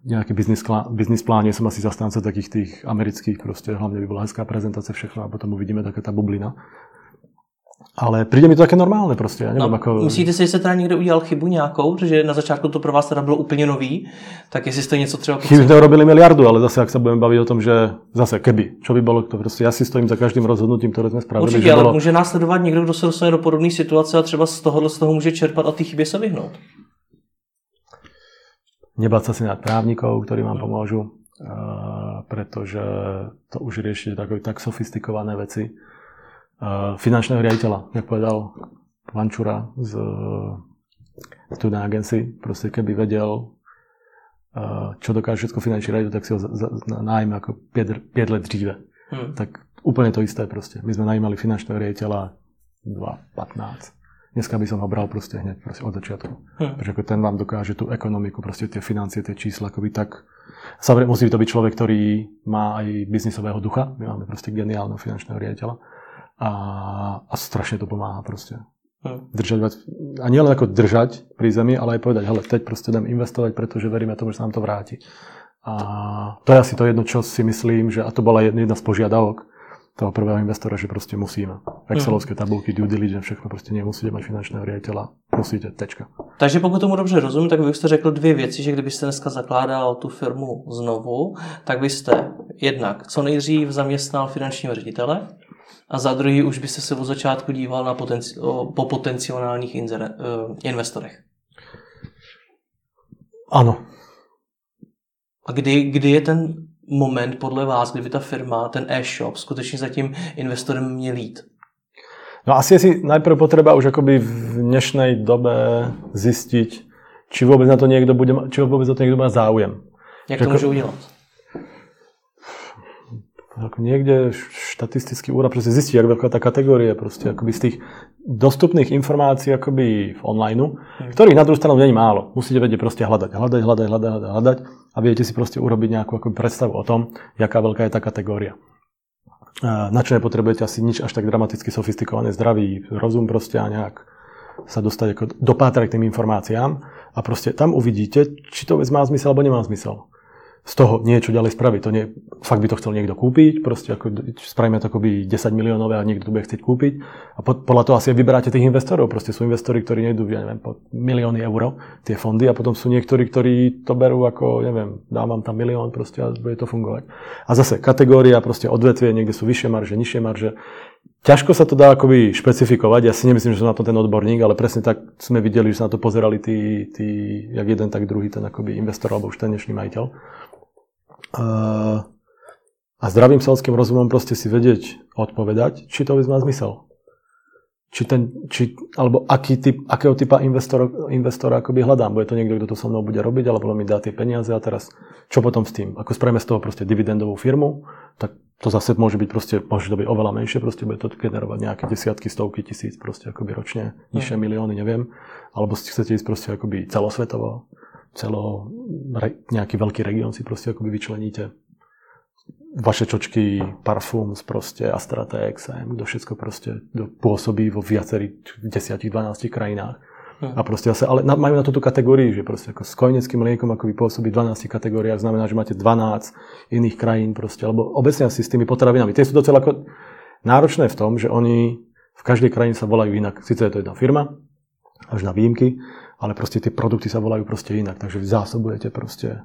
Nejaký biznis, biznis pláne som asi zastánca takých tých amerických, proste hlavne by bola hezká prezentácia všechno a potom uvidíme taká tá bublina. Ale přijde mi to také normálne prostě, já nevím, no, jako... Myslíte si, že se teda někde udělal chybu nějakou, že na začátku to pro vás teda bylo úplně nový, tak jestli jste něco třeba... Chyby jsme robili miliardu, ale zase, jak se budeme bavit o tom, že zase keby, čo by bylo, to prostě já si stojím za každým rozhodnutím, které jsme spravili. Určitě, ale bylo... může následovat někdo, kdo se dostane do podobné situace a třeba z tohohle z toho může čerpat a ty chybě se vyhnout. Nebát sa si nad právnikov, ktorí vám pomôžu, uh, pretože to už rieši tak, tak sofistikované veci finančného riaditeľa, jak povedal Vančura z Student Agency, proste keby vedel, čo dokáže všetko finančný riaditeľ, tak si ho nájme ako 5, 5 let dříve. Hmm. Tak úplne to isté proste. My sme najímali finančného riaditeľa 2.15. Dneska by som ho bral proste hneď proste od začiatku. Hmm. Pretože ten vám dokáže tú ekonomiku, proste tie financie, tie čísla, akoby tak... Samozrejme, musí to byť človek, ktorý má aj biznisového ducha. My máme proste geniálneho finančného riaditeľa. A, a strašne to pomáha proste. Hmm. Držať, a nielen ako držať pri zemi, ale aj povedať, hele, teď proste idem investovať, pretože veríme tomu, že sa nám to vráti. A to je asi to jedno, čo si myslím, že a to bola jedna z požiadavok toho prvého investora, že proste musíme. Excelovské hmm. tabulky, due diligence, všechno prostě nemusíte mať finančného riaditeľa, musíte, tečka. Takže pokud tomu dobře rozumím, tak byste řekl dvě věci, že kdybyste dneska zakládal tu firmu znovu, tak byste jednak co nejdřív zaměstnal finančního ředitele, a za druhý už byste se od začátku díval na potenci- po potenciálních uh, investorech. Ano. A kdy, kdy je ten moment podle vás, kdyby ta firma, ten e-shop skutečně za tím investorem měl jít? No asi si najprv potreba už akoby v dnešnej dobe zistiť, či vôbec na to niekto bude, či vôbec na to niekto má záujem. Jak to môže udělat? Ako niekde štatistický úrad proste zistí, ako tá kategória proste akoby z tých dostupných informácií akoby v online, ktorých na druhú stranu není málo. Musíte vedieť proste hľadať, hľadať, hľadať, hľadať, hľadať, hľadať a viete si proste urobiť nejakú akoby predstavu o tom, jaká veľká je tá kategória. Na čo nepotrebujete asi nič až tak dramaticky sofistikované, zdravý rozum proste a nejak sa dostať ako dopátrať k tým informáciám a proste tam uvidíte, či to vec má zmysel alebo nemá zmysel z toho niečo ďalej spraviť. To nie, fakt by to chcel niekto kúpiť, proste ako, spravíme to akoby 10 miliónové a niekto to bude chcieť kúpiť. A pod, podľa toho asi vyberáte tých investorov. Proste sú investori, ktorí nejdú, ja neviem, po milióny eur tie fondy a potom sú niektorí, ktorí to berú ako, neviem, dám vám tam milión proste a bude to fungovať. A zase kategória, proste odvetvie, niekde sú vyššie marže, nižšie marže. Ťažko sa to dá akoby špecifikovať, ja si nemyslím, že som na to ten odborník, ale presne tak sme videli, že sa na to pozerali tí, tí jak jeden, tak druhý, ten akoby investor alebo už ten dnešný majiteľ a zdravým selským rozumom proste si vedieť odpovedať, či to má zmysel. Či ten, či, alebo aký typ, akého typa investora, investora akoby hľadám. Bude to niekto, kto to so mnou bude robiť, alebo mi dá tie peniaze a teraz čo potom s tým? Ako spravíme z toho proste dividendovú firmu, tak to zase môže byť proste, môže to byť oveľa menšie, proste bude to generovať nejaké desiatky, stovky tisíc proste akoby ročne, nižšie milióny, neviem. Alebo chcete ísť proste akoby celosvetovo celo, nejaký veľký región si proste akoby vyčleníte. Vaše čočky, parfums, proste Astrata XM, kto všetko proste pôsobí vo viacerých 10-12 krajinách. Hmm. A proste zase, ale majú na túto kategóriu, že proste ako s kojeneckým mliekom ako pôsobí v 12 kategóriách, znamená, že máte 12 iných krajín proste, alebo obecne asi s tými potravinami. Tie sú docela ako náročné v tom, že oni v každej krajine sa volajú inak. Sice je to jedna firma, až na výjimky, ale proste tie produkty sa volajú proste inak, takže vy zásobujete proste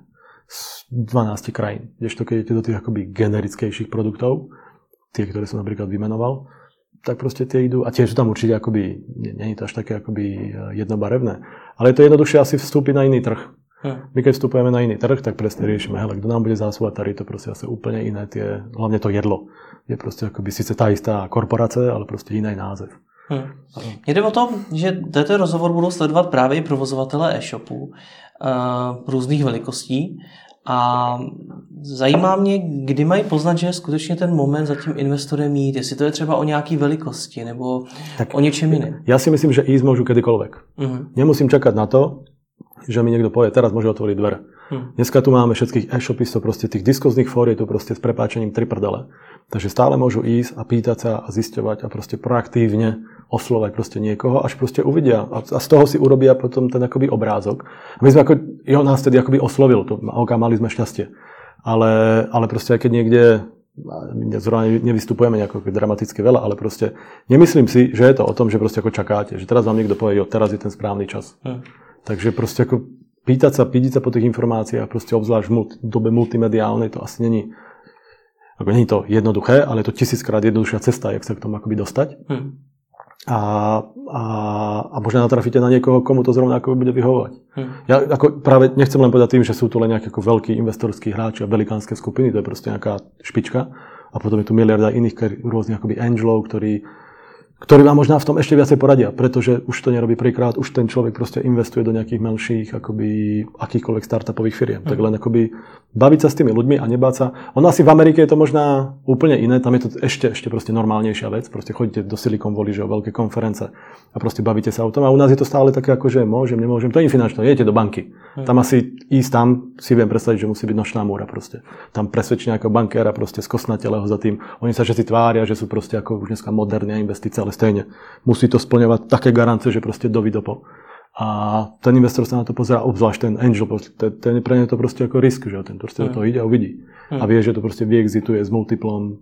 z 12 krajín. Kdežto keď idete do tých akoby generickejších produktov, tie, ktoré som napríklad vymenoval, tak proste tie idú, a tie sú tam určite akoby, nie, nie je to až také akoby e, jednobarevné, ale je to jednoduchšie asi vstúpiť na iný trh. Hm. My keď vstupujeme na iný trh, tak presne riešime, hele, kto nám bude zásobovať, tady to proste asi úplne iné tie, hlavne to jedlo. Je proste akoby síce tá istá korporácia, ale proste iný název. Hmm. Jde o tom, že tento rozhovor budou sledovat právě i provozovatele e-shopů uh, různých velikostí a zajímá mě, kdy mají poznat, že je skutečně ten moment za tím investorem jít, jestli to je třeba o nějaké velikosti nebo tak o něčem jiném. Já si myslím, že ísť môžu kedykoľvek. Uh-huh. Nemusím čakať na to, že mi niekto povie, teraz môže otvoriť dvere. Hmm. Dneska tu máme všetkých e-shopistov, proste tých diskozných fór je tu proste s prepáčením tri prdele. Takže stále môžu ísť a pýtať sa a zisťovať a proste proaktívne oslovať proste niekoho, až proste uvidia a, a z toho si urobia potom ten akoby obrázok. My sme ako, jeho nás tedy akoby oslovil, to, ok, mali sme šťastie. Ale, ale proste aj keď niekde zrovna nevystupujeme nejako dramaticky veľa, ale proste nemyslím si, že je to o tom, že proste ako čakáte, že teraz vám niekto povie, jo, teraz je ten správny čas. Hmm. Takže proste ako pýtať sa, pýtať sa po tých informáciách, proste obzvlášť v dobe multimediálnej, to asi není ako je to jednoduché, ale je to tisíckrát jednoduchšia cesta, jak sa k tomu akoby dostať. Hmm a, a, a možno natrafíte na niekoho, komu to zrovna ako bude vyhovovať. Hmm. Ja ako práve nechcem len povedať tým, že sú tu len nejaké ako veľkí investorskí hráči a velikánske skupiny, to je proste nejaká špička a potom je tu miliarda iných rôznych akoby angelov, ktorí, ktorí vám možná v tom ešte viacej poradia, pretože už to nerobí prvýkrát, už ten človek proste investuje do nejakých menších, akoby akýchkoľvek startupových firiem. Mm. Tak len akoby baviť sa s tými ľuďmi a nebáť sa. Ono asi v Amerike je to možná úplne iné, tam je to ešte, ešte proste normálnejšia vec. Proste chodíte do Silicon Valley, že o veľké konference a proste bavíte sa o tom. A u nás je to stále také ako, že môžem, nemôžem. To je finančné, idete do banky. Mm. Tam asi ísť tam si viem predstaviť, že musí byť nočná múra proste. Tam presvedčí nejakého bankéra proste skosnatelého za tým. Oni sa všetci tvária, že sú proste ako už dneska moderné investície, ale stejne musí to splňovať také garance, že proste do vidopo. A ten investor sa na to pozerá, obzvlášť ten angel, ten je pre ne to proste ako risk, že ten proste do toho ide a uvidí. A vie, že to proste vyexituje s multiplom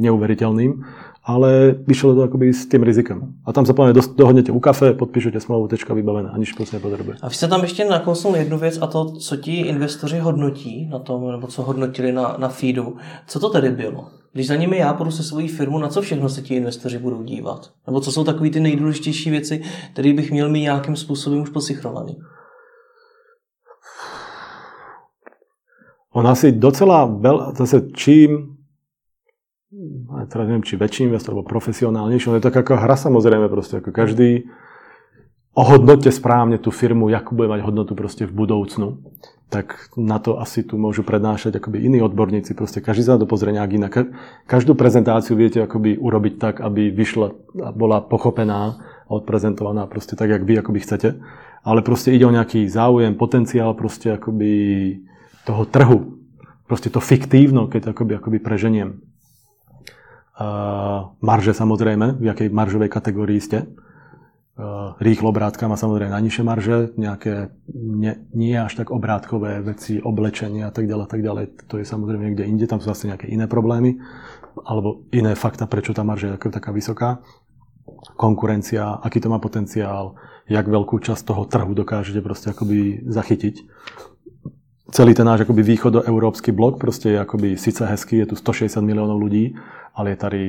neuveriteľným, ale vyšlo to akoby s tým rizikem. A tam sa plne dohodnete u kafe, podpíšete smlouvu, tečka vybavené a nič prostě nepotřebuje. A vy jste tam ještě nakousnul jednu věc a to, co ti investoři hodnotí na tom, nebo co hodnotili na, na feedu. Co to tedy bylo? Když za nimi já půjdu se svojí firmu, na co všechno se ti investoři budou dívat? Nebo co jsou takové ty nejdůležitější věci, které bych měl mít nějakým způsobem už posichrovaný? On asi docela veľa, zase čím, teraz neviem, či väčší investor, alebo profesionálnejší, on je tak ako hra samozrejme proste, ako každý, ohodnote správne tú firmu, jakú bude mať hodnotu proste v budoucnu, tak na to asi tu môžu prednášať akoby iní odborníci. Proste každý sa na to pozrie nejak inak. Každú prezentáciu viete akoby urobiť tak, aby vyšla a bola pochopená a odprezentovaná proste tak, jak vy akoby chcete. Ale proste ide o nejaký záujem, potenciál proste akoby toho trhu. Proste to fiktívno, keď akoby, akoby preženiem. Uh, marže samozrejme, v jakej maržovej kategórii ste rýchlo obrátka má samozrejme najnižšie marže, nejaké nie, nie až tak obrátkové veci, oblečenie a tak ďalej, tak ďalej. To je samozrejme niekde inde, tam sú zase nejaké iné problémy, alebo iné fakta, prečo tá marža je taká vysoká. Konkurencia, aký to má potenciál, jak veľkú časť toho trhu dokážete proste akoby zachytiť. Celý ten náš akoby východoeurópsky blok proste je akoby síce hezký, je tu 160 miliónov ľudí, ale je tady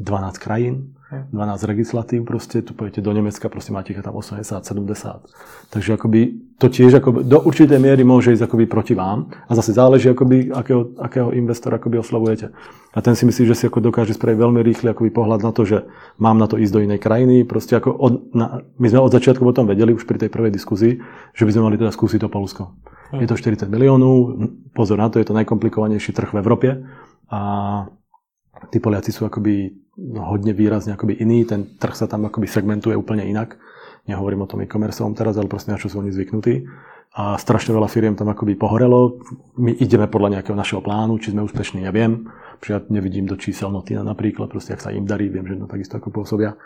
12 krajín, 12 legislatív, proste tu pojete do Nemecka, proste máte ich tam 80, 70. Takže akoby to tiež akoby, do určitej miery môže ísť akoby proti vám a zase záleží akoby, akého, akého investora akoby oslavujete. A ten si myslí, že si ako dokáže spraviť veľmi rýchly akoby pohľad na to, že mám na to ísť do inej krajiny. Proste ako od, na, my sme od začiatku o tom vedeli, už pri tej prvej diskuzii, že by sme mali teda skúsiť to Polsko. Je to 40 miliónov, pozor na to, je to najkomplikovanejší trh v Európe a tí Poliaci sú akoby hodne výrazne akoby iný, ten trh sa tam akoby segmentuje úplne inak. Nehovorím o tom e-commerce teraz, ale proste na čo sú oni zvyknutí. A strašne veľa firiem tam akoby pohorelo. My ideme podľa nejakého našeho plánu, či sme úspešní, neviem. Ja nevidím do čísel Notina napríklad, proste ak sa im darí, viem, že no takisto ako pôsobia.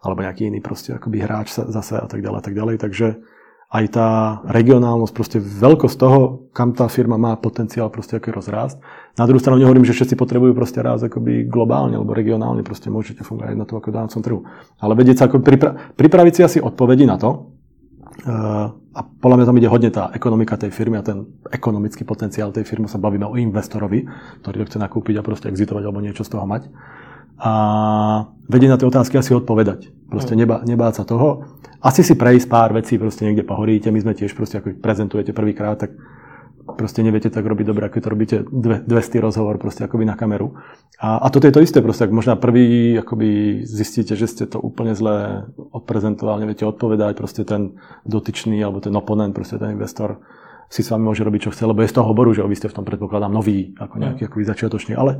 Alebo nejaký iný proste akoby hráč sa, zase a tak ďalej a tak ďalej. Takže aj tá regionálnosť, proste veľkosť toho, kam tá firma má potenciál proste aký rozrást. Na druhú stranu nehovorím, že všetci potrebujú proste raz akoby globálne alebo regionálne, proste môžete fungovať na tom ako dámcom trhu. Ale vedieť sa ako pripra- pripraviť si asi odpovedi na to, uh, a podľa mňa tam ide hodne tá ekonomika tej firmy a ten ekonomický potenciál tej firmy, sa bavíme o investorovi, ktorý to chce nakúpiť a proste exitovať alebo niečo z toho mať. A vedieť na tie otázky asi odpovedať. Proste hm. nebá, nebáť sa toho asi si prejsť pár vecí, proste niekde pohoríte, my sme tiež proste, ako prezentujete prvýkrát, tak proste neviete tak robiť dobre, ako to robíte dve, 200 rozhovor proste akoby na kameru. A, a toto je to isté, proste ak možná prvý akoby zistíte, že ste to úplne zle odprezentovali, neviete odpovedať, proste ten dotyčný alebo ten oponent, proste ten investor si s vami môže robiť, čo chce, lebo je z toho oboru, že vy ste v tom predpokladám nový, ako nejaký akoby začiatočný, ale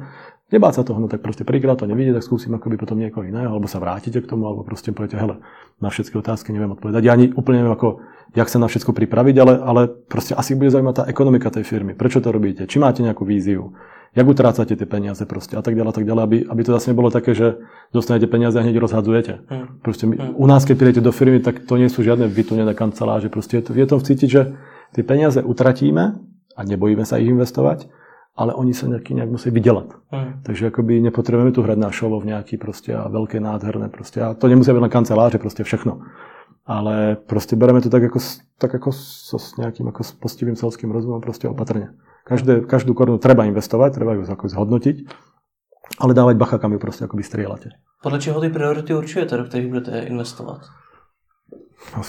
nebáť sa toho, no tak proste prvýkrát to nevidie, tak skúsim akoby potom niekoho iného, alebo sa vrátite k tomu, alebo proste poviete, hele, na všetky otázky neviem odpovedať. Ja ani úplne neviem, ako, jak sa na všetko pripraviť, ale, ale proste asi bude zaujímať tá ekonomika tej firmy. Prečo to robíte? Či máte nejakú víziu? Jak utrácate tie peniaze proste a tak ďalej, a tak ďalej, aby, aby to zase nebolo také, že dostanete peniaze a hneď rozhadzujete. Mm. Proste my, mm. u nás, keď prídete do firmy, tak to nie sú žiadne vytunené kanceláže. Proste je to, je to cítiť, že Tie peniaze utratíme a nebojíme sa ich investovať, ale oni sa nejaký nejak musí vydelať. Mm. Takže akoby nepotrebujeme tu hrať na šovov nejaký proste a veľké, nádherné proste. A to nemusia byť len kanceláře, proste všechno. Ale proste bereme to tak ako, tak ako so, s nejakým ako s postivým selským rozumom proste opatrne. Každé, každú korunu treba investovať, treba ju ako zhodnotiť, ale dávať bacha, kam ju proste ako strieľate. Podľa čeho ty priority určujete, do ktorých budete investovať? No,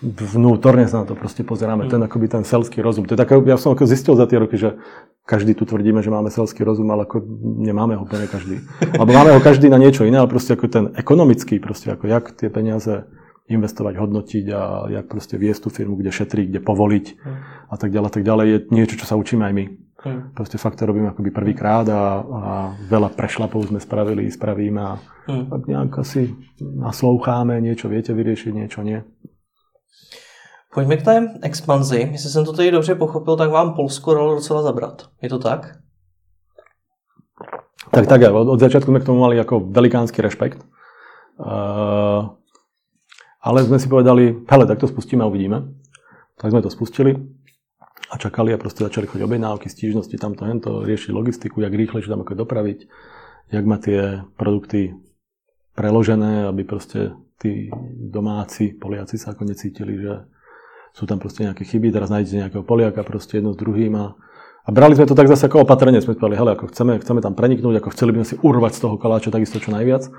vnútorne sa na to proste pozeráme. Mm. Ten akoby ten selský rozum. To je také, ja som ako zistil za tie roky, že každý tu tvrdíme, že máme selský rozum, ale ako nemáme ho úplne každý. Alebo máme ho každý na niečo iné, ale proste ako ten ekonomický, proste ako jak tie peniaze investovať, hodnotiť a jak proste viesť tú firmu, kde šetriť, kde povoliť mm. a tak ďalej, tak ďalej, je niečo, čo sa učíme aj my. Mm. Proste fakt to robíme akoby prvýkrát a, a veľa prešlapov sme spravili, spravíme a mm. tak nejak asi nasloucháme, niečo viete vyriešiť, niečo nie. Pojďme k té expanzi. Jestli jsem to tady dobře pochopil, tak vám Polsko dalo docela zabrat. Je to tak? Tak, tak, od, od začiatku sme k tomu mali ako velikánsky rešpekt. Uh, ale sme si povedali, hele, tak to spustíme a uvidíme. Tak sme to spustili a čakali a proste začali chodiť objednávky, stížnosti, tamto, hento, riešiť logistiku, jak rýchle, tam ako dopraviť, jak má tie produkty preložené, aby proste tí domáci Poliaci sa ako necítili, že sú tam proste nejaké chyby, teraz nájdete nejakého Poliaka proste jedno s druhým a, a brali sme to tak zase ako opatrenie, sme povedali, hele, ako chceme, chceme tam preniknúť, ako chceli by sme si urvať z toho kaláča takisto čo najviac,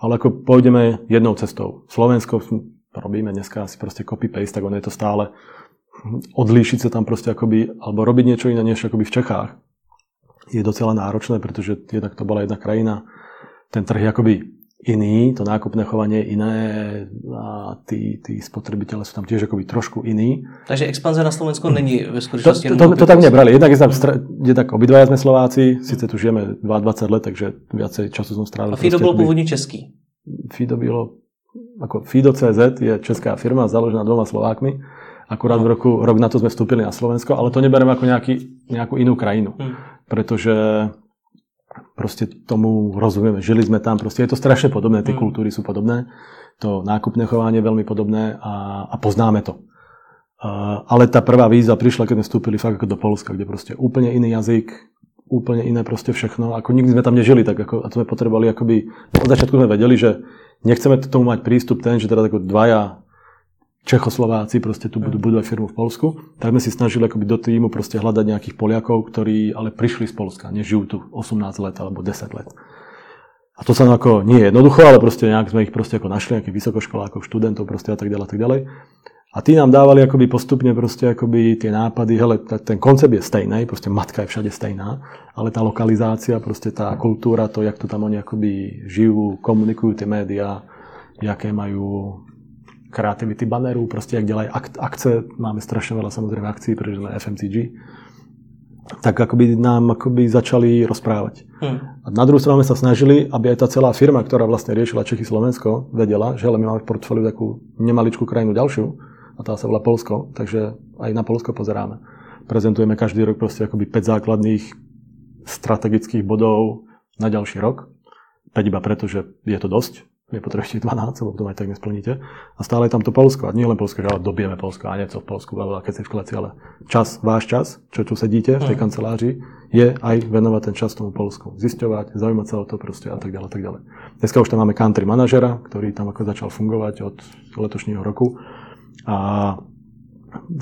ale ako pôjdeme jednou cestou. Slovensko robíme dneska asi proste copy-paste, tak ono je to stále odlíšiť sa tam proste akoby, alebo robiť niečo iné než akoby v Čechách je docela náročné, pretože jednak to bola jedna krajina, ten trh je akoby iný, to nákupné chovanie je iné a tí, tí spotrebitelia sú tam tiež akoby trošku iní. Takže expanze na Slovensku není ve skutečnosti To, to, to, to tak nebrali. Jednak, jednak, jednak obidvaja sme Slováci, síce tu žijeme 22 let, takže viacej času som strávil. A Fido bol pôvodne český. Fido bylo, ako Fido.cz je česká firma založená dvoma Slovákmi. Akurát v roku, rok na to sme vstúpili na Slovensko, ale to nebereme ako nejaký, nejakú inú krajinu. Hmm. Pretože proste tomu rozumieme. Žili sme tam, proste je to strašne podobné, tie mm. kultúry sú podobné, to nákupné chovanie je veľmi podobné a, a poznáme to. Uh, ale tá prvá výzva prišla, keď sme vstúpili fakt ako do Polska, kde proste úplne iný jazyk, úplne iné proste všechno. Ako nikdy sme tam nežili, tak ako, a to sme potrebovali akoby, od začiatku sme vedeli, že nechceme k tomu mať prístup ten, že teda ako dvaja Čechoslováci proste tu budú budovať firmu v Polsku, tak sme si snažili akoby do týmu proste hľadať nejakých Poliakov, ktorí ale prišli z Polska, nežijú tu 18 let alebo 10 let. A to sa ako nie je jednoducho, ale proste nejak sme ich proste ako našli, nejakých vysokoškolákov, študentov proste a tak ďalej a tak ďalej. A tí nám dávali akoby postupne proste akoby tie nápady, hele, ten koncept je stejný, proste matka je všade stejná, ale tá lokalizácia, proste tá kultúra, to, jak to tam oni akoby žijú, komunikujú tie médiá, jaké majú kreativity bannerů, proste jak ďalej ak, akce, máme strašne veľa samozrejme akcií, pretože sme FMCG, tak akoby nám akoby začali rozprávať. Hmm. A na druhú stranu sa snažili, aby aj tá celá firma, ktorá vlastne riešila Čechy Slovensko, vedela, že ale my máme v portfóliu takú nemaličkú krajinu ďalšiu, a tá sa volá Polsko, takže aj na Polsko pozeráme. Prezentujeme každý rok proste akoby 5 základných strategických bodov na ďalší rok. 5 iba preto, že je to dosť, nepotrebujete 12, lebo to aj tak nesplníte. A stále je tam to Polsko. A nie len Polsko, že ale dobijeme Polsko a niečo v Polsku, keď si v kleci, ale čas, váš čas, čo tu sedíte v tej hm. kancelárii, je aj venovať ten čas tomu Polsku. Zisťovať, zaujímať sa o to proste a tak ďalej, tak ďalej. Dneska už tam máme country manažera, ktorý tam ako začal fungovať od letošního roku. A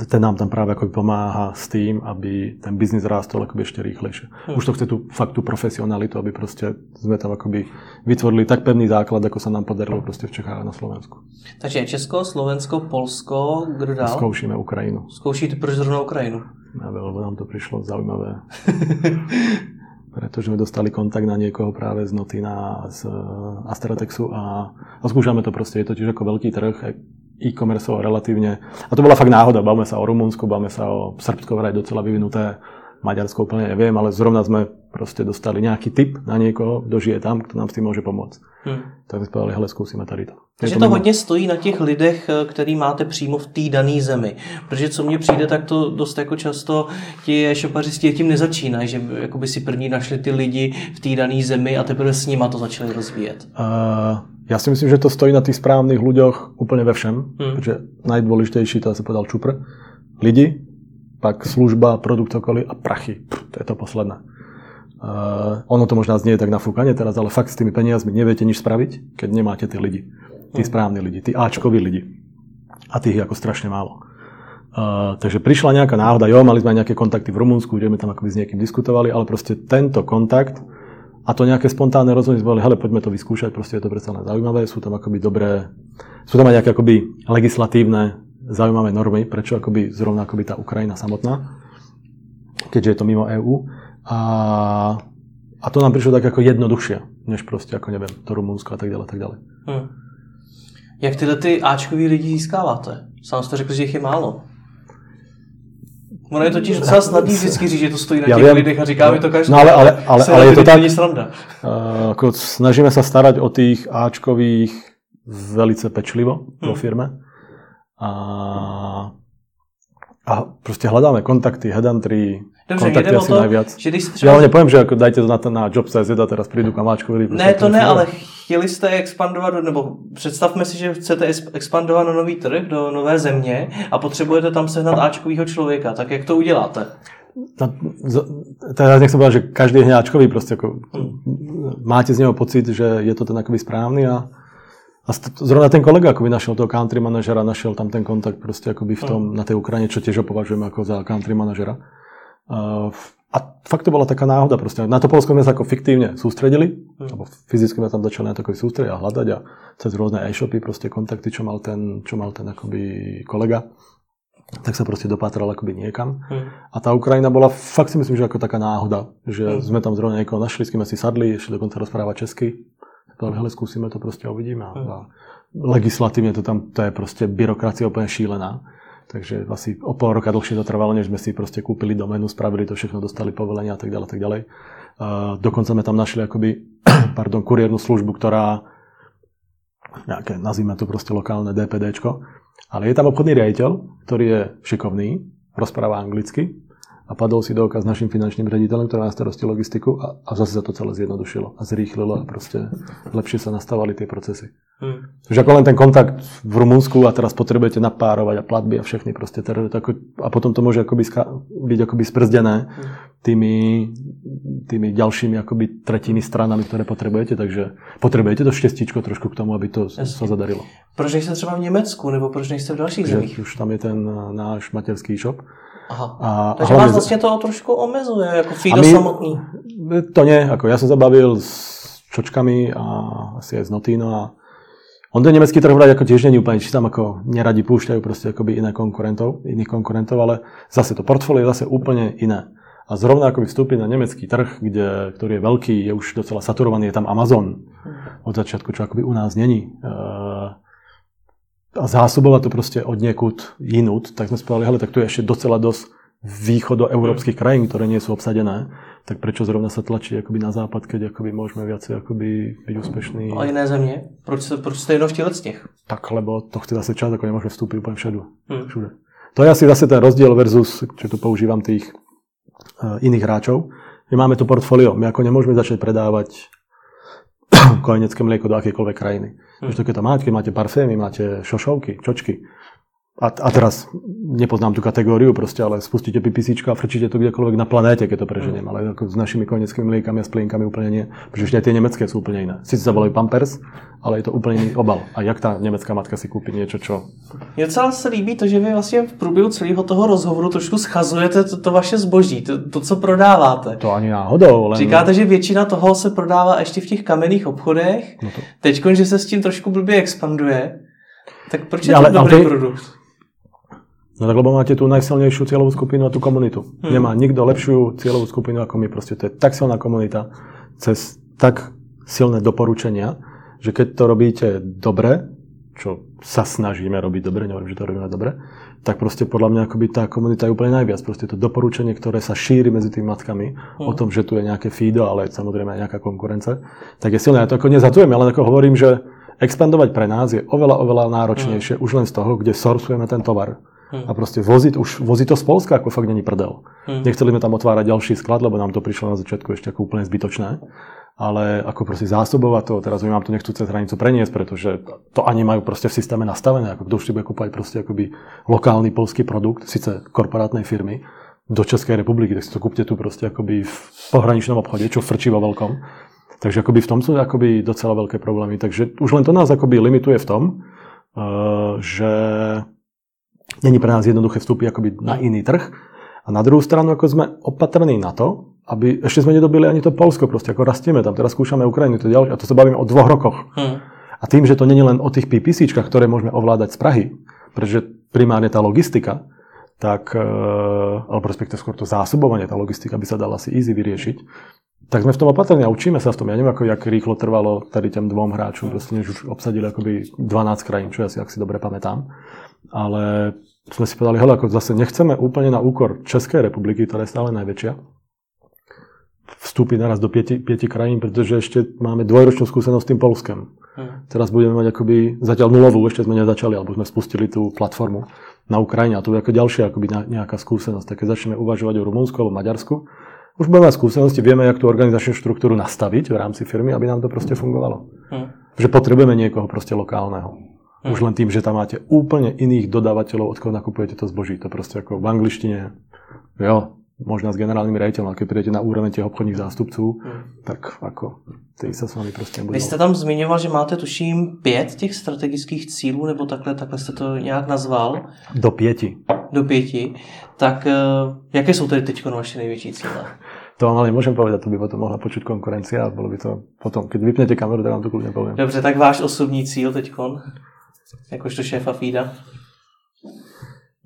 ten nám tam práve ako pomáha s tým, aby ten biznis rástol akoby ešte rýchlejšie. Hmm. Už to chce tú fakt tú profesionalitu, aby proste sme tam akoby vytvorili tak pevný základ, ako sa nám podarilo proste v Čechách a na Slovensku. Takže Česko, Slovensko, Polsko, kdo dál? Zkoušíme Ukrajinu. Zkoušíte proč zrovna Ukrajinu? Ja, lebo nám to prišlo zaujímavé. pretože sme dostali kontakt na niekoho práve z Notina, z Astratexu a, a skúšame to proste. Je to tiež ako veľký trh, e-commerce relatívne. A to bola fakt náhoda. Bavme sa o Rumunsku, bavme sa o Srbsko, vraj docela vyvinuté. Maďarsko úplne neviem, ale zrovna sme proste dostali nejaký tip na niekoho, kto žije tam, kto nám s tým môže pomôcť. Hmm. Tak sme povedali, hele, skúsime tady to. Takže to, to hodně stojí na těch lidech, eh, který máte přímo v té dané zemi. Protože co mně přijde, tak to dost jako často ti šopařisti tím nezačínají, že by si první našli ty lidi v té dané zemi a teprve s nima to začali rozvíjet. Uh, ja si myslím, že to stojí na tých správnych ľuďoch úplne ve všem, hmm. pretože najdôležitejší, to sa povedal Čupr, lidi, pak služba, produkt okolí a prachy. Pff, to je to posledné. Uh, ono to možná znie tak na fúkanie teraz, ale fakt s tými peniazmi neviete nič spraviť, keď nemáte tí lidi. Tí hmm. správni lidi, tí Ačkoví lidi. A tých je ako strašne málo. Uh, takže prišla nejaká náhoda, jo, mali sme aj nejaké kontakty v Rumunsku, kde sme tam akoby s niekým diskutovali, ale proste tento kontakt a to nejaké spontánne rozhodnutie boli, hele, poďme to vyskúšať, proste je to predsa len zaujímavé, sú tam akoby dobré, sú tam aj nejaké akoby legislatívne zaujímavé normy, prečo akoby zrovna akoby tá Ukrajina samotná, keďže je to mimo EÚ. A, a to nám prišlo tak ako jednoduchšie, než proste ako neviem, to Rumunsko a tak ďalej, tak ďalej. Hmm. Jak tyhle ty Ačkový lidi získáváte? Sám jste řekl, že jich je málo. Ono je totiž docela snadný vždycky říct, že to stojí na těch viem, lidech a říká mi to každý. No ale, ale, ale, ale je to tak, sranda. Uh, ako snažíme sa starať o tých Ačkových velice pečlivo hmm. vo firme. A, a proste hľadáme kontakty, headhuntry, Dobře, kontakty asi to, najviac. Že když třeba... Ja vám nepoviem, že ako dajte to na, na Jobs.cz a teraz prídu kamáčkovi. Ne, to ne, ale chtěli jste expandovat, nebo představme si, že chcete expandovat na nový trh, do nové země a potřebujete tam sehnat Ačkovýho člověka, tak jak to uděláte? No, teraz nechcem povedať, že každý je hňáčkový, proste ako, hmm. máte z neho pocit, že je to ten akoby správny a, a zrovna ten kolega akoby našiel toho country manažera, našiel tam ten kontakt proste akoby v tom, hmm. na tej Ukrajine, čo tiež ho považujeme ako za country manažera. A fakt to bola taká náhoda proste. Na to Polsko sme sa ako fiktívne sústredili, mm. alebo fyzicky sme tam začali na to sústrediť a hľadať a cez rôzne e-shopy, proste kontakty, čo mal ten, čo mal ten akoby kolega, tak sa proste dopátral akoby niekam. Mm. A tá Ukrajina bola fakt si myslím, že ako taká náhoda, že mm. sme tam zrovna niekoho našli, s kým si sadli, ešte dokonca rozprávať česky. To, hele, skúsime to proste a uvidíme. A legislatívne to tam, to je proste byrokracia úplne šílená. Takže asi o pol roka dlhšie to trvalo, než sme si proste kúpili doménu, spravili to všetko, dostali povolenia a tak ďalej, tak ďalej. Uh, dokonca sme tam našli akoby, pardon, kuriérnu službu, ktorá nejaké, nazvime to proste lokálne DPDčko, ale je tam obchodný riaditeľ, ktorý je šikovný, rozpráva anglicky a padol si do oka s našim finančným rediteľom, ktorý má starosti logistiku a, a zase sa to celé zjednodušilo a zrýchlilo a proste lepšie sa nastavali tie procesy. Hmm. Takže ako len ten kontakt v Rumunsku a teraz potrebujete napárovať a platby a všechny proste a potom to môže akoby ska, byť akoby sprzdené hmm. tými, tými ďalšími akoby tretími stranami, ktoré potrebujete, takže potrebujete to štěstíčko trošku k tomu, aby to sa zadarilo. Proč nejste třeba v Německu, nebo proč nejste v dalších zemích? Už tam je ten náš materský shop, Aha. A, Takže vás vlastne to trošku omezuje, ako Fido samotný. To nie, ako ja som zabavil s čočkami a asi aj z Notino a on ten nemecký trh vrať ako tiež není úplne, či tam ako neradi púšťajú proste akoby iné konkurentov, iných konkurentov, ale zase to portfólio je zase úplne iné. A zrovna ako vstúpiť na nemecký trh, kde, ktorý je veľký, je už docela saturovaný, je tam Amazon od začiatku, čo akoby u nás není. Uh, a zásobovať to proste od niekud inút, tak sme spravili, hele, tak tu je ešte docela dosť východoeurópskych krajín, ktoré nie sú obsadené, tak prečo zrovna sa tlačí akoby na západ, keď akoby môžeme viacej akoby byť úspešní. A iné země? Proč, se, proč ste jenom v z nich? Tak, lebo to chce zase čas, ako nemôžeme vstúpiť úplne všade. Hmm. všude. To je asi zase ten rozdiel versus, čo tu používam tých uh, iných hráčov. My máme to portfólio, my ako nemôžeme začať predávať kojenecké mlieko do akékoľvek krajiny. Hmm. keď to máte, keď máte parfémy, máte šošovky, čočky, a, a teraz nepoznám tú kategóriu proste, ale spustíte pipisičko a frčíte to kdekoľvek na planéte, keď to preženiem. Mm. Ale ako s našimi koneckými mliekami a s plienkami úplne nie. Pretože aj tie nemecké sú úplne iné. Sice sa volajú Pampers, ale je to úplne iný obal. A jak tá nemecká matka si kúpi niečo, čo... Mně docela se líbí to, že vy vlastně v průběhu celého toho rozhovoru trošku schazujete to, to vaše zboží, to, to, co prodáváte. To ani náhodou. Len... Říkáte, že většina toho se prodává ještě v těch kamenných obchodech. No to... Teď, že se s tím trošku blbě expanduje, tak proč je to ale, dobrý ale to produkt? No tak lebo máte tú najsilnejšiu cieľovú skupinu a tú komunitu. Hmm. Nemá nikto lepšiu cieľovú skupinu ako my. Proste to je tak silná komunita cez tak silné doporučenia, že keď to robíte dobre, čo sa snažíme robiť dobre, nehovorím, že to robíme dobre, tak proste podľa mňa akoby tá komunita je úplne najviac. Proste to doporučenie, ktoré sa šíri medzi tými matkami hmm. o tom, že tu je nejaké FIDO, ale samozrejme aj nejaká konkurence, tak je silné. Ja to ako nezatujem, ale ako hovorím, že expandovať pre nás je oveľa, oveľa náročnejšie hmm. už len z toho, kde sourcujeme ten tovar Hmm. A proste voziť, už voziť to z Polska, ako fakt není prdel. Hmm. Nechceli sme tam otvárať ďalší sklad, lebo nám to prišlo na začiatku ešte ako úplne zbytočné. Ale ako proste zásobovať to, teraz my vám to nechcú cez hranicu preniesť, pretože to ani majú proste v systéme nastavené, ako kto už si bude kúpať proste akoby lokálny polský produkt, síce korporátnej firmy, do Českej republiky, tak si to kúpte tu proste akoby v pohraničnom obchode, čo frčí vo veľkom. Takže akoby v tom sú akoby docela veľké problémy. Takže už len to nás akoby limituje v tom, uh, že Není pre nás jednoduché vstúpiť akoby na iný trh. A na druhú stranu, ako sme opatrní na to, aby ešte sme nedobili ani to Polsko, proste ako rastieme tam, teraz skúšame Ukrajinu, to ďalšie, a to sa bavíme o dvoch rokoch. Hmm. A tým, že to není len o tých PPC, ktoré môžeme ovládať z Prahy, pretože primárne tá logistika, tak, e, alebo respektive skôr to zásobovanie, tá logistika by sa dala asi easy vyriešiť, tak sme v tom opatrení a učíme sa v tom. Ja neviem, ako, jak rýchlo trvalo tady tým dvom hráčom, proste než už obsadili akoby 12 krajín, čo ja si, ak si dobre pamätám. Ale sme si povedali, hele, ako zase nechceme úplne na úkor Českej republiky, ktorá je stále najväčšia, vstúpiť naraz do pieti, pieti krajín, pretože ešte máme dvojročnú skúsenosť s tým Polskem. Hmm. Teraz budeme mať akoby zatiaľ nulovú, ešte sme nezačali, alebo sme spustili tú platformu na Ukrajine a to je ako ďalšia akoby nejaká skúsenosť. Tak keď začneme uvažovať o Rumunsku alebo Maďarsku, už budeme mať skúsenosti, vieme, jak tú organizačnú štruktúru nastaviť v rámci firmy, aby nám to proste fungovalo. Hmm. Že potrebujeme niekoho proste lokálneho. Už len tým, že tam máte úplne iných dodávateľov, odkiaľ nakupujete to zboží. To proste ako v angličtine, jo, možno s generálnym rejiteľom, keď prídete na úroveň těch obchodních zástupců, hmm. tak ako ty sa s vami prostě nebudou. Vy jste tam zmiňoval, že máte tuším pět těch strategických cílů, nebo takhle, takhle jste to nějak nazval. Do pěti. Do pěti. Tak eh, jaké jsou tedy teď vaše největší cíle? To vám ale nemôžem povedať, to by potom mohla počuť konkurencia a bolo by to potom, keď vypnete kameru, tak vám to kľudne poviem. Dobře, tak váš osobní cíl teď, jakožto šéfa FIDA?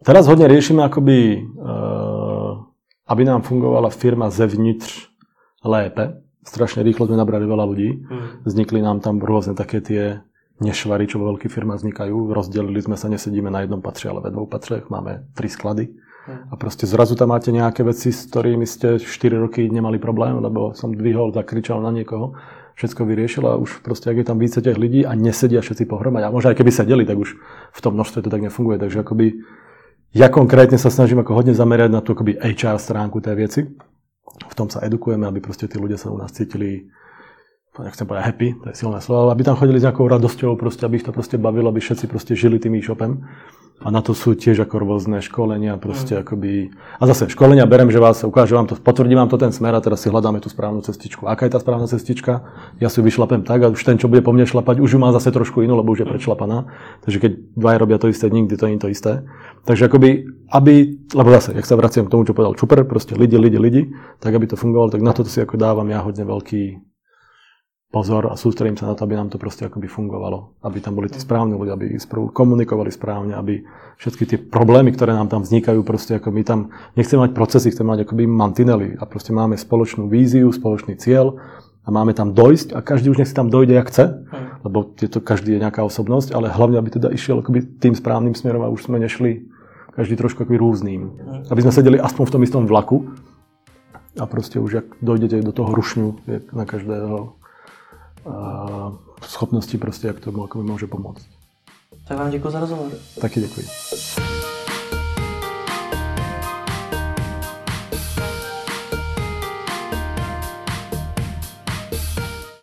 Teraz hodne riešime akoby uh, aby nám fungovala firma zevnitř lépe. Strašne rýchlo sme nabrali veľa ľudí. Mm. Vznikli nám tam rôzne také tie nešvary, čo vo veľkých firmách vznikajú. Rozdelili sme sa, nesedíme na jednom patře, ale ve dvou patřech. Máme tri sklady. Mm. A proste zrazu tam máte nejaké veci, s ktorými ste 4 roky nemali problém, lebo som dvihol, zakričal na niekoho, všetko vyriešil a už proste, ak je tam více tých ľudí a nesedia všetci pohromade, a možno aj keby sedeli, tak už v tom množstve to tak nefunguje. Takže akoby ja konkrétne sa snažím ako hodne zamerať na tú akoby HR stránku tej veci. V tom sa edukujeme, aby proste tí ľudia sa u nás cítili nechcem povedať happy, to je silné slovo, aby tam chodili s nejakou radosťou, proste, aby ich to proste bavilo, aby všetci proste žili tým e-shopem. A na to sú tiež ako rôzne školenia, proste mm. akoby... A zase školenia berem, že vás ukáže vám to, potvrdí vám to ten smer a teraz si hľadáme tú správnu cestičku. Aká je tá správna cestička? Ja si ju vyšlapem tak a už ten, čo bude po mne šlapať, už ju má zase trošku inú, lebo už je prečlapaná. Takže keď dvaja robia to isté, nikdy to nie je to isté. Takže akoby, aby, lebo zase, jak sa vraciam k tomu, čo povedal Čuper, proste lidi, lidi, lidi, tak aby to fungovalo, tak na to si ako dávam ja hodne veľký pozor a sústredím sa na to, aby nám to proste akoby fungovalo. Aby tam boli tí správni ľudia, aby sprv komunikovali správne, aby všetky tie problémy, ktoré nám tam vznikajú, proste ako my tam nechceme mať procesy, chceme mať akoby mantinely a proste máme spoločnú víziu, spoločný cieľ a máme tam dojsť a každý už nech si tam dojde, jak chce, lebo je to, každý je nejaká osobnosť, ale hlavne, aby teda išiel akoby tým správnym smerom a už sme nešli každý trošku akoby. Hmm. Aby sme sedeli aspoň v tom istom vlaku a proste už, ak dojdete do toho rušňu, je na každého schopnosti prostě, jak to ako mi môže pomôcť. Tak vám děkuji za rozhovor. Taky děkuji.